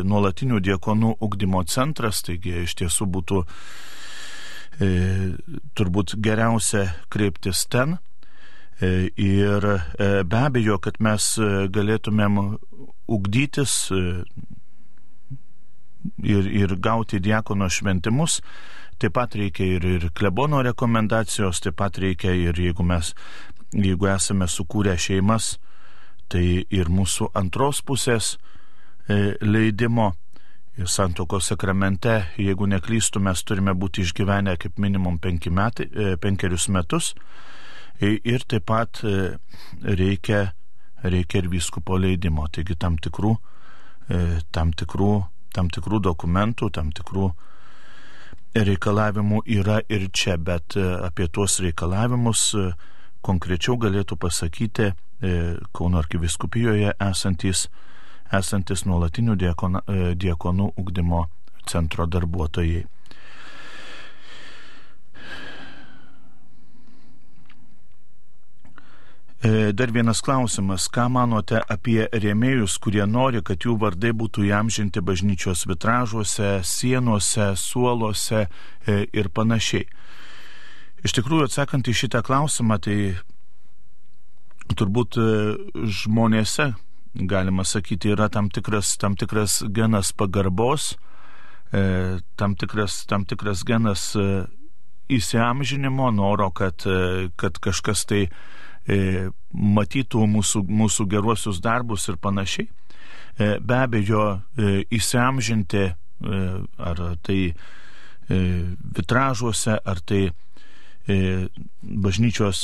nuolatinių diakonų ugdymo centras, taigi iš tiesų būtų e, turbūt geriausia kreiptis ten. E, ir e, be abejo, kad mes e, galėtumėm ugdytis ir, ir gauti diakono šventimus, taip pat reikia ir, ir klebono rekomendacijos, taip pat reikia ir jeigu mes, jeigu esame sukūrę šeimas, tai ir mūsų antros pusės leidimo. Ir santokos sakramente, jeigu neklystų, mes turime būti išgyvenę kaip minimum metai, penkerius metus. Ir taip pat e, reikia, reikia ir vyskupo leidimo, taigi tam tikrų, e, tam tikrų, tam tikrų dokumentų, tam tikrų reikalavimų yra ir čia, bet e, apie tuos reikalavimus konkrečiau galėtų pasakyti Kauno arkiviskupijoje esantis, esantis nuolatinių diekonų ugdymo centro darbuotojai. Dar vienas klausimas. Ką manote apie rėmėjus, kurie nori, kad jų vardai būtų įamžinti bažnyčios vitražuose, sienose, suoluose e, ir panašiai? Iš tikrųjų, atsakant į šitą klausimą, tai turbūt e, žmonėse, galima sakyti, yra tam tikras, tam tikras genas pagarbos, tam tikras, tam tikras genas įsiamžinimo, noro, kad, kad kažkas tai E, matytų mūsų, mūsų geruosius darbus ir panašiai. E, be abejo, e, įsiamžinti ar tai vitražuose, ar tai bažnyčios,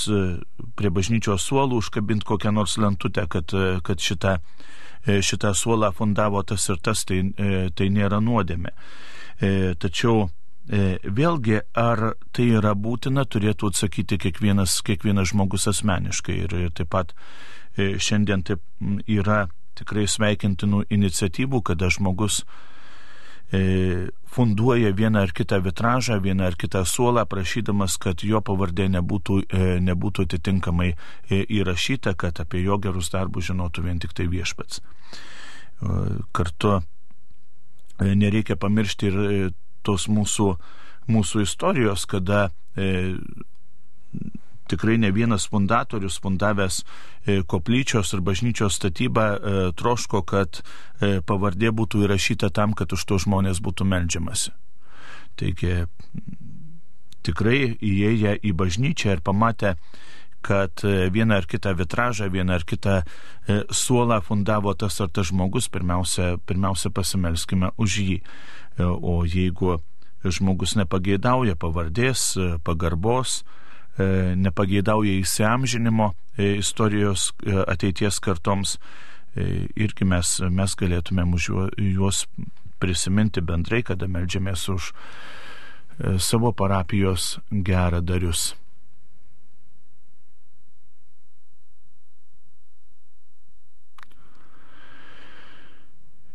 prie bažnyčios suolų užkabinti kokią nors lentutę, kad, kad šitą, šitą suolą fundavo tas ir tas, tai, tai nėra nuodėmė. Tačiau E, vėlgi, ar tai yra būtina, turėtų atsakyti kiekvienas, kiekvienas žmogus asmeniškai. Ir, ir taip pat e, šiandien taip yra tikrai sveikintinų iniciatyvų, kada žmogus e, funduoja vieną ar kitą vitražą, vieną ar kitą suolą, prašydamas, kad jo pavardė nebūtų, nebūtų atitinkamai įrašyta, kad apie jo gerus darbus žinotų vien tik tai viešpats. Kartu nereikia pamiršti ir tos mūsų, mūsų istorijos, kada e, tikrai ne vienas fundatorius, fundavęs e, koplyčios ir bažnyčios statybą, e, troško, kad e, pavardė būtų įrašyta tam, kad už to žmonės būtų melžiamasi. Taigi tikrai įėję į bažnyčią ir pamatę, kad vieną ar kitą vitražą, vieną ar kitą suolą fundavo tas ar tas žmogus, pirmiausia, pirmiausia pasimelskime už jį. E, o jeigu žmogus nepageidauja pavardės, e, pagarbos, e, nepageidauja įsiamžinimo istorijos ateities kartoms, irgi mes, mes galėtumėm už juos prisiminti bendrai, kada melžiamės už savo parapijos gerą darius.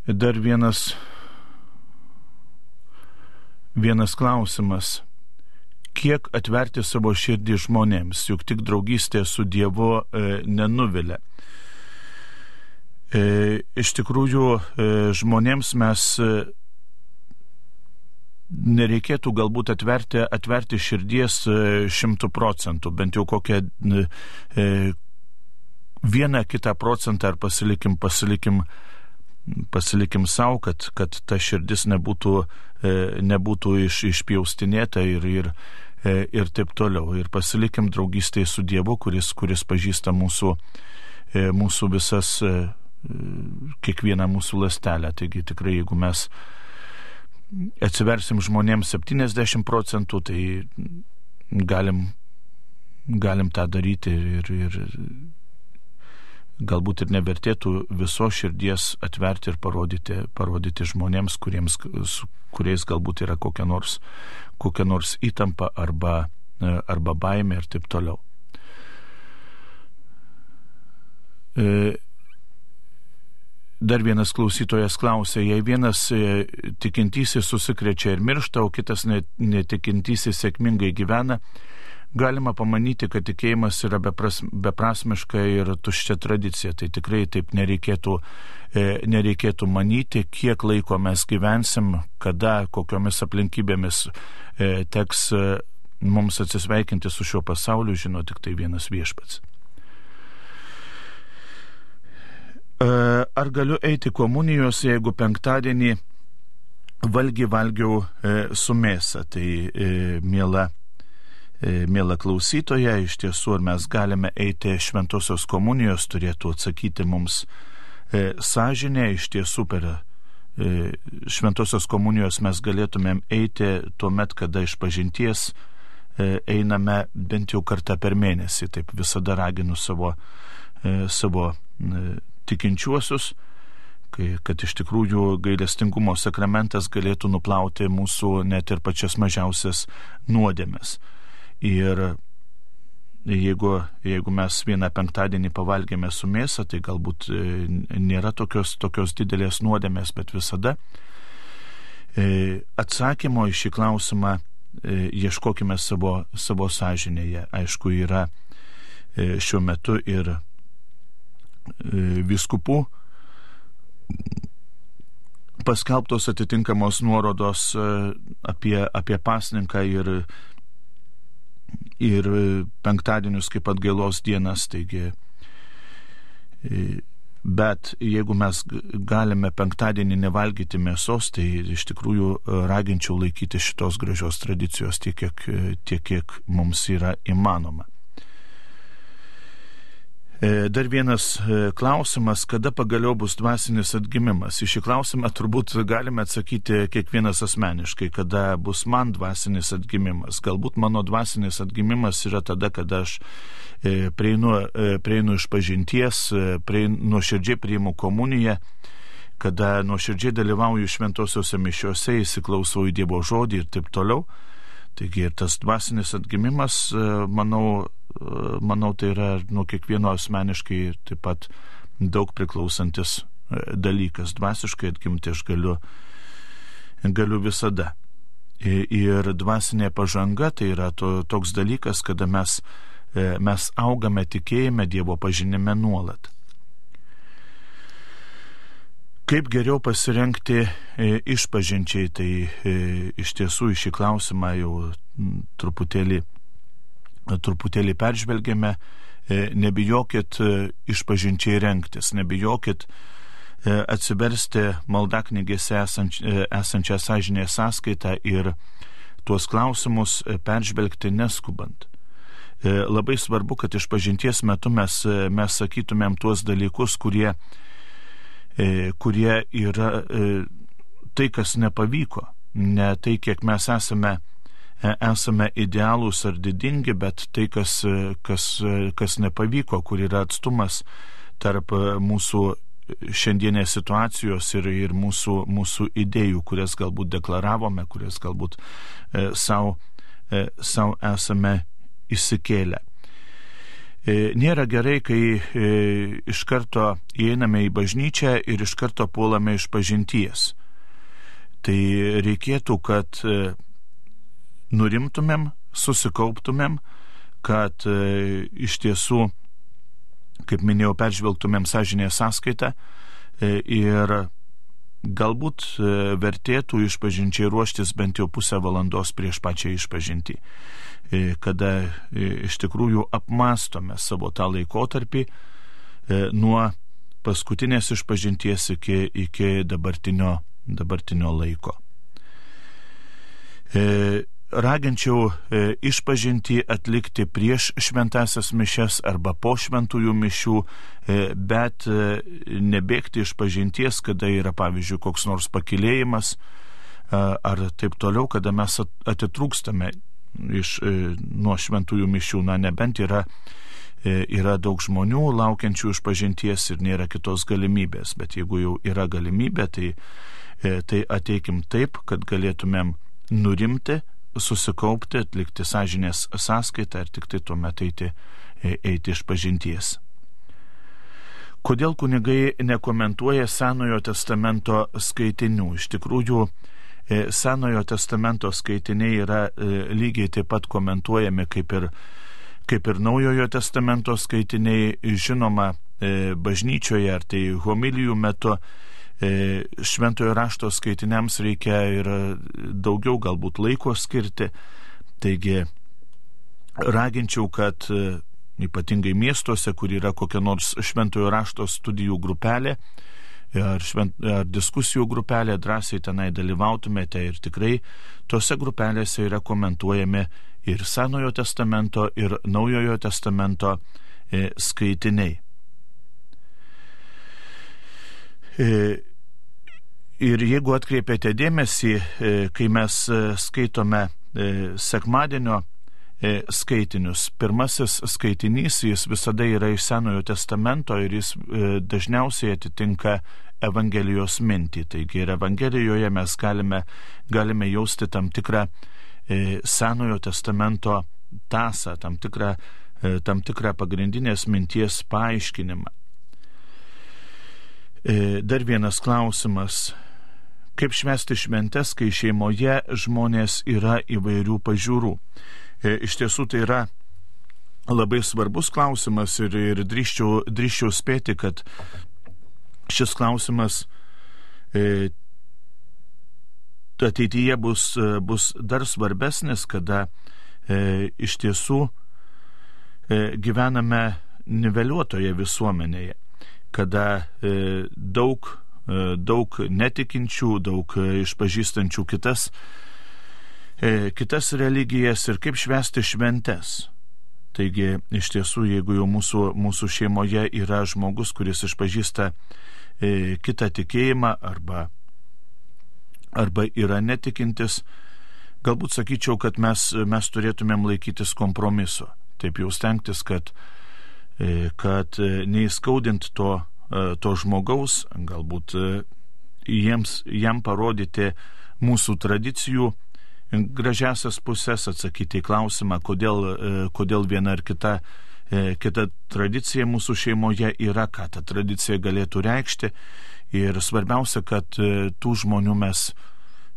Dar vienas Vienas klausimas. Kiek atverti savo širdį žmonėms, juk tik draugystė su Dievu e, nenuvilia. E, iš tikrųjų, e, žmonėms mes e, nereikėtų galbūt atverti, atverti širdies e, šimtų procentų, bent jau kokią e, vieną kitą procentą ar pasilikim, pasilikim pasilikim savo, kad, kad ta širdis nebūtų, e, nebūtų iš, išpjaustinėta ir, ir, e, ir taip toliau. Ir pasilikim draugystėje su Dievu, kuris, kuris pažįsta mūsų, e, mūsų visas, kiekvieną mūsų lastelę. Taigi tikrai, jeigu mes atsiversim žmonėms 70 procentų, tai galim, galim tą daryti ir, ir galbūt ir nevertėtų viso širdies atverti ir parodyti, parodyti žmonėms, kuriems, su kuriais galbūt yra kokia nors, kokia nors įtampa arba, e, arba baimė ir taip toliau. E, dar vienas klausytojas klausė, jei vienas e, tikintysis susikrečia ir miršta, o kitas netikintysis sėkmingai gyvena, galima pamanyti, kad tikėjimas yra bepras, beprasmiška ir tuščia tradicija. Tai tikrai taip nereikėtų, e, nereikėtų manyti, kiek laiko mes gyvensim, kada, kokiomis aplinkybėmis e, teks e, mums atsisveikinti su šiuo pasauliu, žino tik tai vienas viešpats. E, ar galiu eiti komunijos, jeigu penktadienį valgy valgiau e, su mėsa? Tai, e, mėla mėla klausytoja, iš tiesų, ar mes galime eiti šventosios komunijos, turėtų atsakyti mums e, sąžinė, iš tiesų per e, šventosios komunijos mes galėtumėm eiti tuo met, kada iš pažinties e, einame bent jau kartą per mėnesį. Taip visada raginu savo, e, savo e, tikinčiuosius, kai, kad iš tikrųjų gailestingumo sakramentas galėtų nuplauti mūsų net ir pačias mažiausias nuodėmes. Ir jeigu, jeigu mes vieną penktadienį pavalgėme su mėsa, tai galbūt e, nėra tokios, tokios didelės nuodėmės, bet visada e, atsakymo į šį klausimą e, ieškokime savo, savo sąžinėje. Aišku, yra šiuo metu ir viskupų paskelbtos atitinkamos nuorodos apie, apie pasninką ir ir penktadienius kaip atgailos dienas. Taigi, e, bet jeigu mes galime penktadienį nevalgyti mėsos, tai iš tikrųjų e, raginčiau laikyti šitos gražios tradicijos tiek, kiek, tiek, kiek mums yra įmanoma. E, dar vienas e, klausimas, kada pagaliau bus dvasinis atgimimas. Į šį klausimą turbūt galime atsakyti kiekvienas asmeniškai, kada bus man dvasinis atgimimas. Galbūt mano dvasinis atgimimas yra tada, kada aš e, prieinu, prieinu iš pažinties, nuoširdžiai priimu komuniją, kada nuoširdžiai dalyvauju šventosiuose mišiuose, įsiklausau į Dievo žodį ir taip toliau. Taigi ir tas dvasinis atgimimas, manau, manau, tai yra nuo kiekvieno asmeniškai taip pat daug priklausantis e, dalykas. Dvasiškai atgimti aš galiu, galiu visada. Ir dvasinė pažanga tai yra to, toks dalykas, kada mes, e, mes augame tikėjime Dievo pažinime nuolat. Kaip geriau pasirenkti e, išpažinčiai, tai iš tiesų į šį klausimą jau truputėlį truputėlį peržvelgėme, e, nebijokit e, išpažinčiai renktis, nebijokit e, atsiversti maldaknygėse esančią sąžinę sąskaitą ir tuos klausimus peržvelgti neskubant. Labai svarbu, kad iš pažinties metu mes, mes sakytumėm tuos dalykus, kurie, kurie yra tai, kas nepavyko, ne tai, kiek mes esame esame idealūs ar didingi, bet tai, kas, e, kas, e, kas nepavyko, kur yra atstumas tarp mūsų šiandienės situacijos ir, ir mūsų, mūsų idėjų, kurias galbūt deklaravome, kurias galbūt e, savo e, esame įsikėlę. E, nėra gerai, kai e, iš karto įeiname į bažnyčią ir iš karto puolame iš pažinties. Tai reikėtų, kad e, nurimtumėm, susikauptumėm, kad e, iš tiesų, kaip minėjau, peržvelgtumėm sąžinę sąskaitą e, ir galbūt e, vertėtų išpažinčiai ruoštis bent jau pusę valandos prieš pačią išpažinti, kada iš tikrųjų apmastome savo tą laikotarpį nuo paskutinės išpažinties iki, iki dabartinio, dabartinio laiko. Raginčiau e, išpažinti atlikti prieš šventasias mišes arba po šventųjų mišių, e, bet e, nebėgti iš pažinties, kada yra, pavyzdžiui, koks nors pakilėjimas ar taip toliau, kada mes atitrūkstame iš, nuo šventųjų mišių, na nebent yra yra daug žmonių laukiančių iš pažinties ir nėra kitos galimybės. Bet jeigu jau yra galimybė, tai, tai ateikim taip, kad galėtumėm nurimti, susikaupti, atlikti sąžinės sąskaitą ir tik tai tuomet eiti, eiti iš pažinties. Kodėl kunigai nekomentuoja Senojo testamento skaitinių? Iš tikrųjų, e, Senojo testamento skaitiniai yra e, lygiai taip pat komentuojami kaip ir, kaip ir Naujojo testamento skaitiniai, žinoma, e, bažnyčioje ar tai homilijų metu šventojo rašto skaitiniams reikia ir daugiau galbūt laiko skirti. Taigi raginčiau, kad ypatingai miestuose, kur yra kokia nors šventojo rašto studijų grupelė ar, švent, ar diskusijų grupelė, drąsiai tenai dalyvautumėte ir tikrai tose grupelėse yra komentuojami ir Senojo testamento, ir Naujojo testamento e, skaitiniai. Ir jeigu atkreipėte dėmesį, e, kai mes e, skaitome e, sekmadienio skaitinius. Pirmasis skaitinys, jis visada yra iš Senojo testamento ir jis dažniausiai atitinka Evangelijos mintį. Taigi ir Evangelijoje mes galime, galime jausti tam tikrą Senojo testamento tasą, tam tikrą, tam tikrą pagrindinės minties paaiškinimą. Dar vienas klausimas. Kaip švesti šventes, kai šeimoje žmonės yra įvairių pažiūrų? E, iš tiesų tai yra labai svarbus klausimas ir, ir drįščiau, drįščiau spėti, kad šis klausimas e, ateityje bus, bus dar svarbesnis, kada e, iš tiesų e, gyvename niveliuotoje visuomenėje, kada e, daug, daug netikinčių, daug e, išpažįstančių kitas E, kitas religijas ir kaip švesti šventes. Taigi, iš tiesų, jeigu jau mūsų, mūsų šeimoje yra žmogus, kuris išpažįsta e, kitą tikėjimą arba, arba yra netikintis, galbūt sakyčiau, kad mes, mes turėtumėm laikytis kompromiso. Taip jau stengtis, kad, e, kad e, neįskaudint to, e, to žmogaus, galbūt e, jiems, jam parodyti mūsų tradicijų gražiasias pusės, atsakyti į klausimą, kodėl, e, kodėl viena ar kita, e, kita tradicija mūsų šeimoje yra, ką ta tradicija galėtų reikšti. Ir svarbiausia, kad e, tų žmonių mes,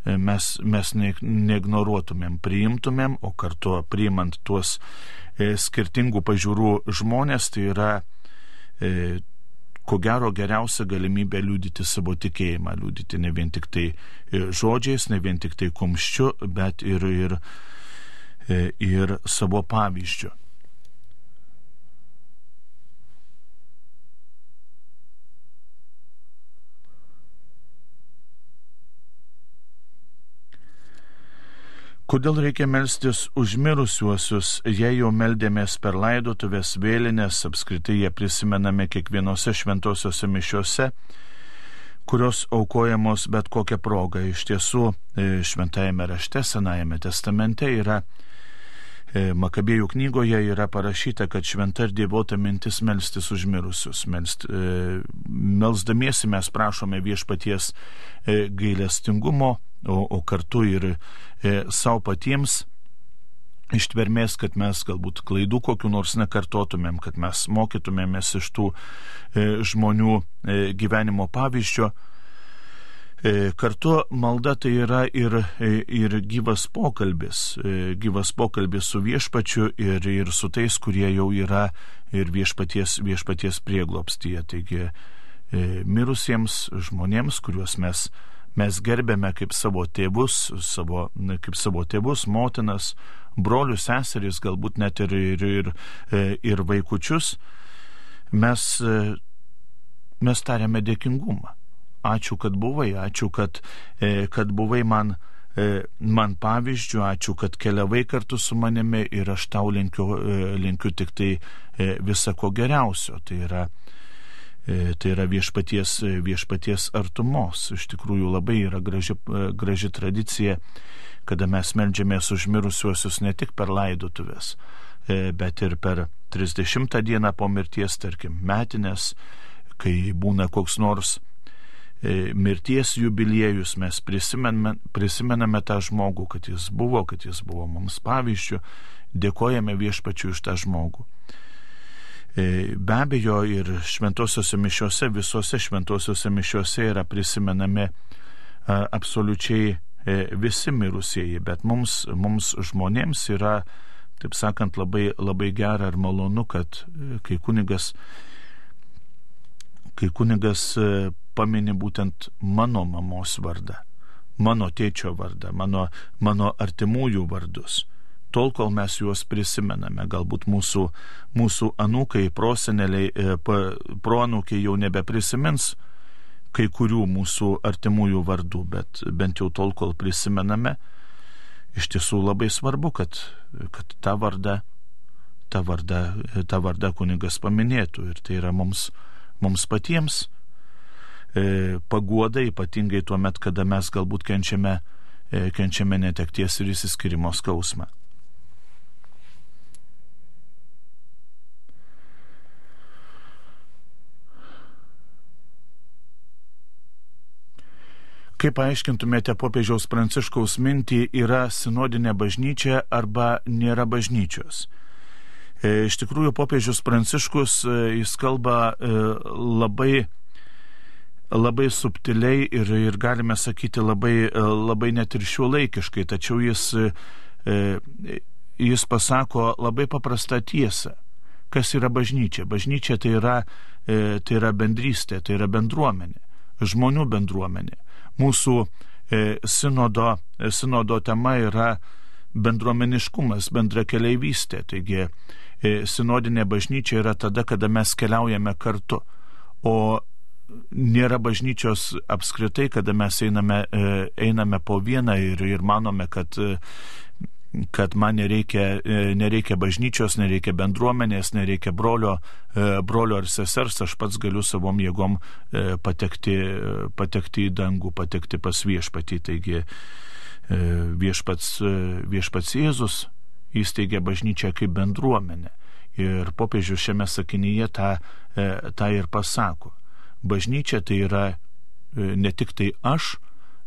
mes, mes neignoruotumėm, priimtumėm, o kartu priimant tuos skirtingų pažiūrų žmonės, tai yra ko gero geriausia galimybė liūdyti savo tikėjimą, liūdyti ne vien tik tai e, žodžiais, ne vien tik tai kumščiu, bet ir, ir, e, ir savo pavyzdžiu. Kodėl reikia melstis už mirusiuosius, jei jau meldėmės per laidotuvės vėlinės, apskritai jie prisimename kiekvienose šventosiuose mišiuose, kurios aukojamos bet kokią progą. Iš tiesų, e, šventajame rašte, Senajame testamente yra Makabėjų knygoje yra parašyta, kad šventa ir dievota mintis melstis už mirusius. Melst, e, melsdamiesi mes prašome viešpaties gailestingumo, o, o kartu ir e, savo patiems ištvermės, kad mes galbūt klaidų kokiu nors nekartotumėm, kad mes mokytumėmės iš tų e, žmonių e, gyvenimo pavyzdžio. E, kartu malda tai yra ir, e, ir gyvas pokalbis, e, gyvas pokalbis su viešpačiu ir, ir su tais, kurie jau yra ir viešpaties, viešpaties prieglopstyje. Taigi mirusiems žmonėms, kuriuos mes mes gerbėme kaip savo tėvus, savo, kaip savo tėvus, motinas, brolius, seserys, galbūt net ir, ir, ir, ir vaikučius, mes, mes tariame dėkingumą. Ačiū, kad buvai, ačiū, kad, e, kad buvai man, man pavyzdžių, ačiū, kad keliavai kartu su manimi ir aš tau linkiu, linkiu tik tai visako geriausio. Tai yra E, tai yra viešpaties, e, viešpaties artumos. Iš tikrųjų labai yra graži, e, graži tradicija, kada mes melžiamės už mirusiuosius ne tik per laidotuvės, e, bet ir per 30 dieną po mirties, tarkim, metinės, kai būna koks nors e, mirties jubiliejus, mes prisimename, prisimename tą žmogų, kad jis buvo, kad jis buvo mums pavyzdžių, dėkojame viešpačiu už tą žmogų. E, be abejo, ir šventosiuose mišiuose, visose šventosiuose mišiuose yra prisimenami absoliučiai e, visi mirusieji, bet mums, mums žmonėms yra, taip sakant, labai, labai gera ir malonu, kad kai kunigas kai kunigas e, pamini būtent mano mamos vardą, mano tėčio vardą, mano, mano artimųjų vardus. Tol, kol mes juos prisimename, galbūt mūsų, mūsų anūkai, proseneliai, e, proanūkiai jau nebeprisimins kai kurių mūsų artimųjų vardų, bet bent jau tol, kol prisimename, iš tiesų labai svarbu, kad, kad tą vardą, tą vardą, tą vardą kunigas paminėtų ir tai yra mums mums patiems e, paguoda, ypatingai tuo met, kada mes galbūt kenčiame, e, kenčiame netekties ir įsiskirimo skausmą. Kaip paaiškintumėte popiežiaus pranciškaus mintį, yra sinodinė bažnyčia arba nėra bažnyčios? E, iš tikrųjų, popiežius Pranciškus, e, jis kalba e, labai, labai subtiliai ir, ir galime sakyti labai, labai net ir šiuolaikiškai, tačiau jis, jis pasako labai paprastą tiesą. Kas yra bažnyčia? Bažnyčia tai yra, tai yra bendrystė, tai yra bendruomenė, žmonių bendruomenė. Mūsų sinodo, sinodo tema yra bendruomeniškumas, bendra keliaivystė. Taigi sinodinė bažnyčia yra tada, kada mes keliaujame kartu. O nėra bažnyčios apskritai, kada mes einame, e, einame po vieną ir, ir manome, kad, e, kad man nereikia, nereikia bažnyčios, nereikia bendruomenės, nereikia brolio, brolio ar sesers, aš pats galiu savom jėgom patekti, patekti į dangų, patekti pas viešpatį. Taigi viešpats, viešpats Jėzus įsteigė bažnyčią kaip bendruomenę. Ir popiežius šiame sakinyje tą, e, tą ir pasako. Bažnyčia tai yra e, ne tik tai aš,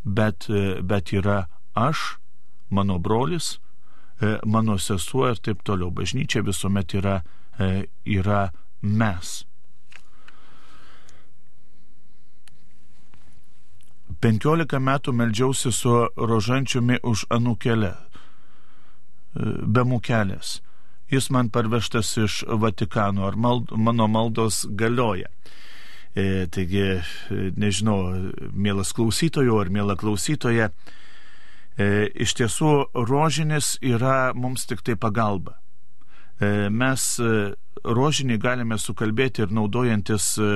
bet, e, bet yra aš, mano brolis, mano sesuo ir taip toliau. Bažnyčia visuomet yra, yra mes. Penkiolika metų meldžiausi su rožančiumi už anūkelę be mukelės. Jis man parvežtas iš Vatikano, ar mald, mano maldos galioja. E, taigi, nežinau, mielas klausytojo ar mėla klausytoja, e, iš tiesų rožinis yra mums tik tai pagalba. E, mes e, rožinį galime sukalbėti ir naudojantis e,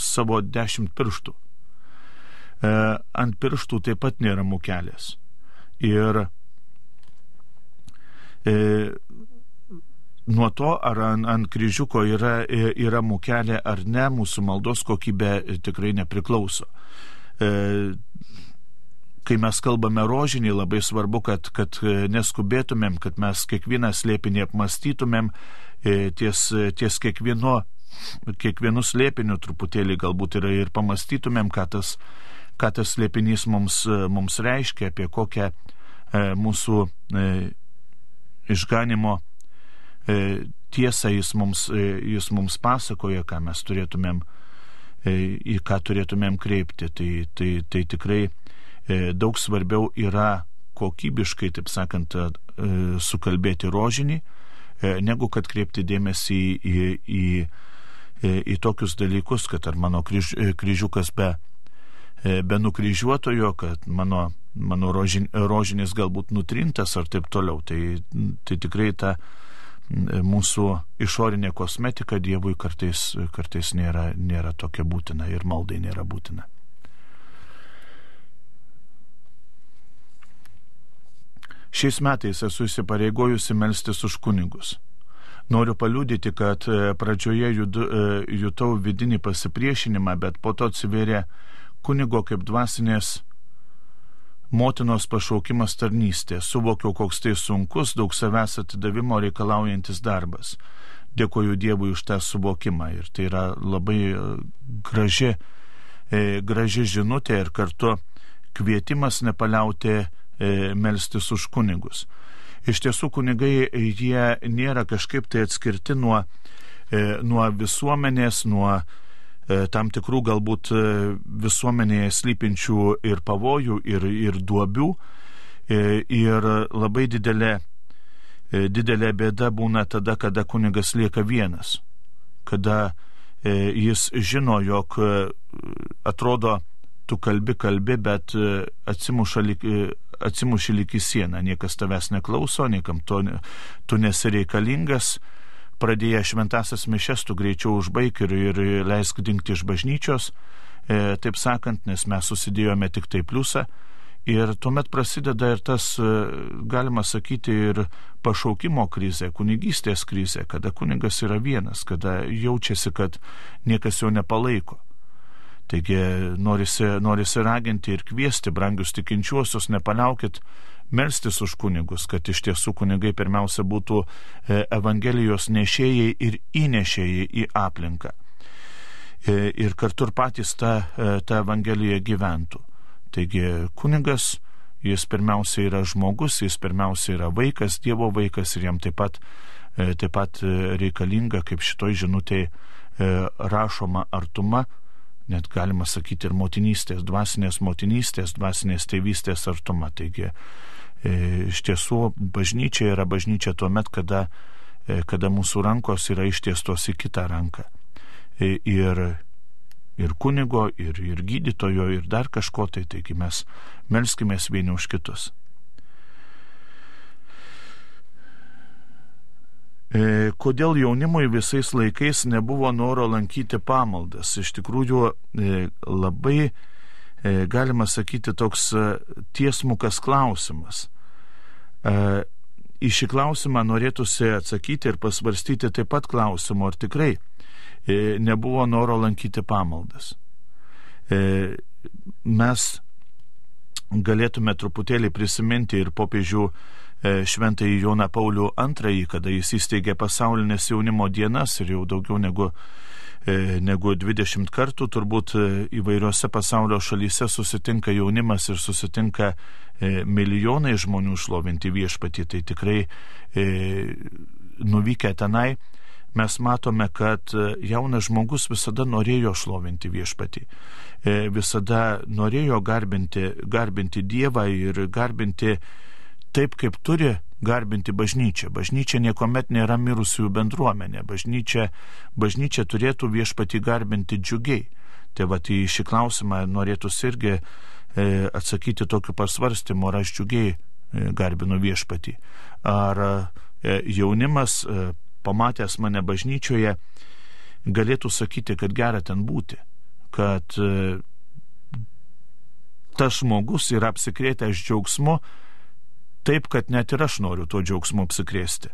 savo dešimt pirštų. E, ant pirštų taip pat nėra mukelės. Ir e, nuo to, ar ant, ant kryžiuko yra, e, yra mukelė ar ne, mūsų maldos kokybė e, tikrai nepriklauso. E, kai mes kalbame rožinį, labai svarbu, kad, kad e, neskubėtumėm, kad mes kiekvieną slėpinį apmastytumėm e, ties, ties kiekvieno, kiekvienu slėpiniu truputėlį galbūt yra ir pamastytumėm, ką tas, ką tas slėpinys mums, mums reiškia, apie kokią e, mūsų e, išganimo e, tiesą jis mums, e, jis mums pasakoja, ką mes turėtumėm, e, į ką turėtumėm kreipti. Tai, tai, tai tikrai daug svarbiau yra kokybiškai, taip sakant, sukalbėti rožinį, negu kad kreipti dėmesį į, į, į, į, tokius dalykus, kad ar mano kryž, kryžiukas be, be nukryžiuotojo, kad mano mano rožin, rožinis galbūt nutrintas ar taip toliau. Tai, tai tikrai ta mūsų išorinė kosmetika Dievui kartais, kartais nėra, nėra tokia būtina ir maldai nėra būtina. Šiais metais esu įsipareigojusi melstis už kunigus. Noriu paliūdyti, kad e, pradžioje judu, e, jutau vidinį pasipriešinimą, bet po to atsiverė kunigo kaip dvasinės motinos pašaukimas tarnystė. Suvokiau, koks tai sunkus, daug savęs atidavimo reikalaujantis darbas. Dėkoju Dievui už tą suvokimą ir tai yra labai e, graži, e, graži žinutė ir kartu kvietimas nepaliauti e, melstis už kunigus. Iš tiesų kunigai jie nėra kažkaip tai atskirti nuo, nuo visuomenės, nuo tam tikrų galbūt visuomenėje slypinčių ir pavojų, ir, ir duobių. Ir labai didelė E, didelė bėda būna tada, kada kunigas lieka vienas, kada e, jis žino, jog e, atrodo, tu kalbi, kalbi, bet atsimuši lik į sieną, niekas tavęs neklauso, niekam to, tu nesi reikalingas, pradėję šventasias mišes, tu greičiau užbaig ir, ir leisk dingti iš bažnyčios, e, taip sakant, nes mes susidėjome tik tai pliusą. Ir tuomet prasideda ir tas, e, galima sakyti, ir pašaukimo krizė, kunigystės krizė, kada kunigas yra vienas, kada jaučiasi, kad niekas jo nepalaiko. Taigi norisi, norisi raginti ir kviesti brangius tikinčiuosius, nepaliaukit melstis už kunigus, kad iš tiesų kunigai pirmiausia būtų e, Evangelijos nešėjai ir įnešėjai į aplinką. E, ir kartu ir patys tą, tą Evangeliją gyventų. Taigi kunigas, jis pirmiausia yra žmogus, jis pirmiausia yra vaikas, Dievo vaikas ir jam taip pat, e, taip pat e, reikalinga, kaip šitoj žinutėje rašoma artuma, net galima sakyti ir motinystės, dvasinės motinystės, dvasinės tėvystės artuma. Taigi e, iš tiesų bažnyčia yra bažnyčia tuo met, kada, kada mūsų rankos yra ištiestos į kitą ranką. Ir ir kunigo, ir, ir gydytojo, ir dar kažko tai, taigi mes melskime vieni už kitus. E, kodėl jaunimui visais laikais nebuvo noro lankyti pamaldas? Iš tikrųjų, e, labai, e, galima sakyti, toks tiesmukas klausimas. Į šį klausimą norėtųsi atsakyti ir pasvarstyti taip pat klausimu, ar tikrai E, nebuvo noro lankyti pamaldas. E, mes galėtume truputėlį prisiminti ir popiežių šventąjį Joną Paulių II, kada jis įsteigė pasaulinės jaunimo dienas ir jau daugiau negu, negu 20 kartų turbūt įvairiose pasaulio šalyse susitinka jaunimas ir susitinka milijonai žmonių šlovinti viešpatį. Tai tikrai nuvykę tenai mes matome, kad e, jaunas žmogus visada norėjo šlovinti viešpatį, e, visada norėjo garbinti, garbinti Dievą ir garbinti taip, kaip turi garbinti bažnyčią. Bažnyčia niekuomet nėra mirusiųjų bendruomenė, bažnyčia, bažnyčia turėtų viešpatį garbinti džiugiai. Tai va, į šį klausimą norėtųsi irgi e, atsakyti tokiu pasvarstymu, ar aš džiugiai garbinu viešpatį. Ar jaunimas pamatęs mane bažnyčioje, galėtų sakyti, kad gera ten būti, kad e, tas žmogus yra apsikrėtęs džiaugsmu, taip, kad net ir aš noriu tuo džiaugsmu apsikrėsti.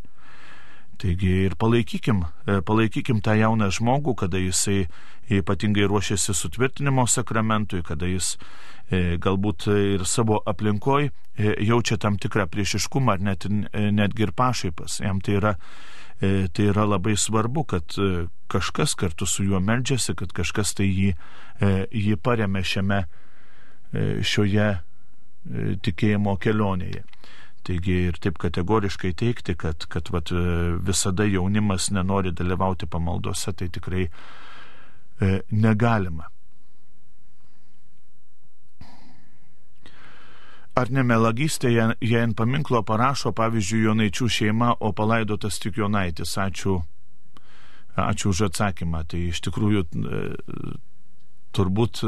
Taigi ir palaikykim, e, palaikykim tą jauną žmogų, kada jisai ypatingai ruošiasi sutvirtinimo sakramentui, kada jis e, galbūt ir savo aplinkoj jaučia tam tikrą priešiškumą ar net, netgi ir pašaipas. Jam tai yra E, tai yra labai svarbu, kad e, kažkas kartu su juo meldžiasi, kad kažkas tai jį, e, jį paremė šiame, šioje tikėjimo kelionėje. Taigi ir taip kategoriškai teikti, kad, kad vat, visada jaunimas nenori dalyvauti pamaldose, tai tikrai e, negalima. Ar ne melagystė, jei ant paminklo parašo, pavyzdžiui, Jonaičių šeima, o palaidotas tik Jonaitis? Ačiū, ačiū už atsakymą. Tai iš tikrųjų e, turbūt,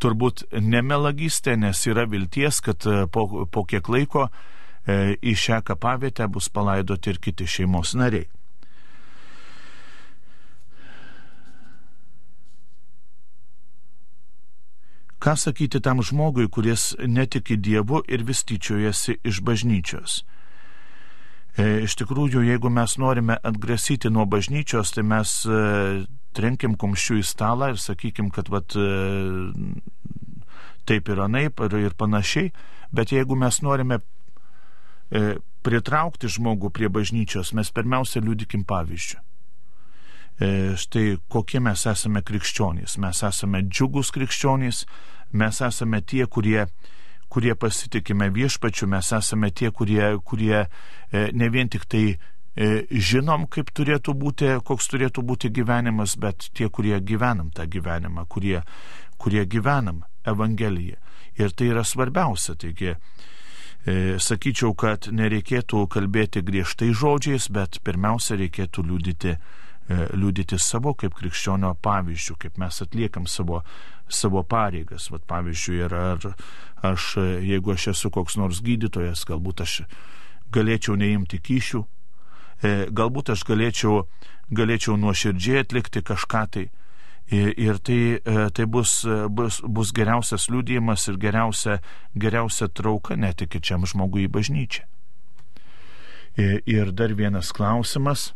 turbūt nemelagystė, nes yra vilties, kad e, po, po kiek laiko e, į šią kapavietę bus palaidoti ir kiti šeimos nariai. Ką sakyti tam žmogui, kuris netiki Dievu ir vis tyčiojasi iš bažnyčios? E, iš tikrųjų, jeigu mes norime atgrasyti nuo bažnyčios, tai mes e, trenkim kumščių į stalą ir sakykim, kad vat, e, taip ir anaip ir, ir panašiai, bet jeigu mes norime e, pritraukti žmogų prie bažnyčios, mes pirmiausia liudikim pavyzdžių. E, štai kokie mes esame krikščionys. Mes esame džiugus krikščionys, mes esame tie, kurie, kurie pasitikime viešpačiu, mes esame tie, kurie, kurie e, ne vien tik tai e, žinom, kaip turėtų būti, koks turėtų būti gyvenimas, bet tie, kurie gyvenam tą gyvenimą, kurie, kurie gyvenam Evangeliją. Ir tai yra svarbiausia. Taigi, E, sakyčiau, kad nereikėtų kalbėti griežtai žodžiais, bet pirmiausia reikėtų liūdyti, e, liūdyti savo kaip krikščionio pavyzdžių, kaip mes atliekam savo, savo pareigas. Vat, pavyzdžiui, ir ar aš, jeigu aš esu koks nors gydytojas, galbūt aš galėčiau neimti kyšių, e, galbūt aš galėčiau, galėčiau nuoširdžiai atlikti kažką tai Ir tai, e, tai bus, e, bus, bus geriausias liūdėjimas ir geriausia, geriausia trauka netikičiam žmogui į bažnyčią. Ir dar vienas klausimas.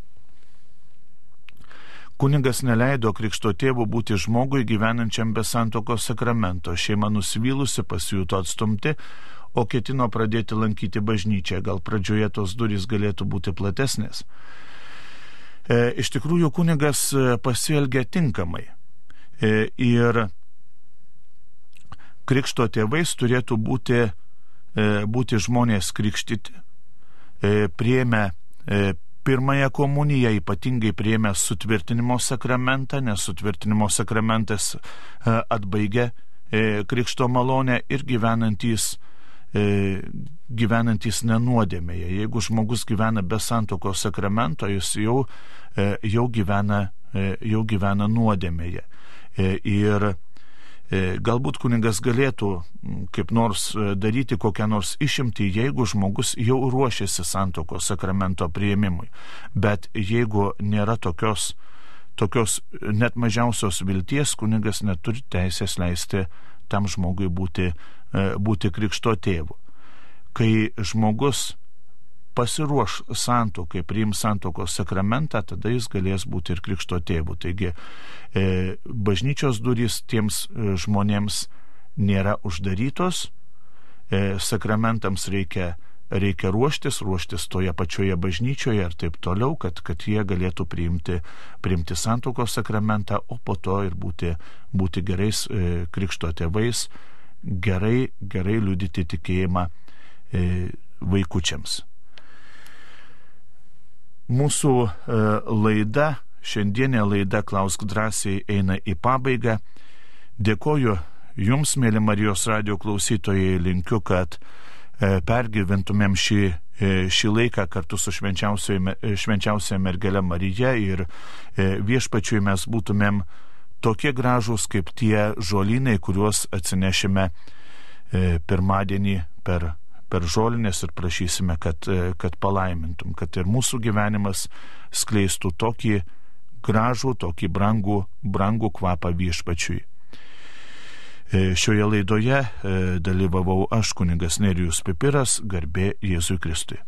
Kuningas neleido krikšto tėvų būti žmogui gyvenančiam be santokos sakramento. Šeima nusivylusi pasijuto atstumti, o ketino pradėti lankyti bažnyčią. Gal pradžioje tos durys galėtų būti platesnės. E, iš tikrųjų, kunigas pasielgė tinkamai. E, ir krikšto tėvais turėtų būti, e, būti žmonės krikštyti, e, priėmę pirmąją komuniją, ypatingai priėmę sutvirtinimo sakramentą, nes sutvirtinimo sakramentas atbaigia krikšto malonę ir gyvenantys, gyvenantys nenuodėmėje. Jeigu žmogus gyvena be santokos sakramento, jis jau, jau, gyvena, jau gyvena nuodėmėje. E, ir e, galbūt kuningas galėtų kaip nors e, daryti kokią nors išimtį, jeigu žmogus jau ruošiasi santokos sakramento prieimimui. Bet jeigu nėra tokios, tokios net mažiausios vilties, kuningas neturi teisės leisti tam žmogui būti, būti krikšto tėvu. Kai žmogus pasiruoš santokai, priims santokos sakramentą, tada jis galės būti ir krikšto tėvu. Taigi e, bažnyčios durys tiems e, žmonėms nėra uždarytos, e, sakramentams reikia, reikia ruoštis, ruoštis toje pačioje bažnyčioje ir taip toliau, kad, kad jie galėtų priimti, priimti santokos sakramentą, o po to ir būti, būti gerais krikšto tėvais, gerai, gerai liudyti tikėjimą vaikučiams. Mūsų e, laida, šiandienė laida Klausk drąsiai eina į pabaigą. Dėkoju Jums, mėly Marijos radio klausytojai, linkiu, kad e, pergyventumėm šį, e, šį laiką kartu su švenčiausia mergelė Marija ir viešpačiui mes būtumėm tokie gražūs kaip tie žolynai, kuriuos atsinešime pirmadienį per per žolinės ir prašysime, kad, e, kad palaimintum, kad ir mūsų gyvenimas skleistų tokį gražų, tokį brangų, brangų kvapą viešpačiui. E, šioje laidoje e, dalyvavau aš, kuningas Nerijus Pipiras, garbė Jėzui Kristui.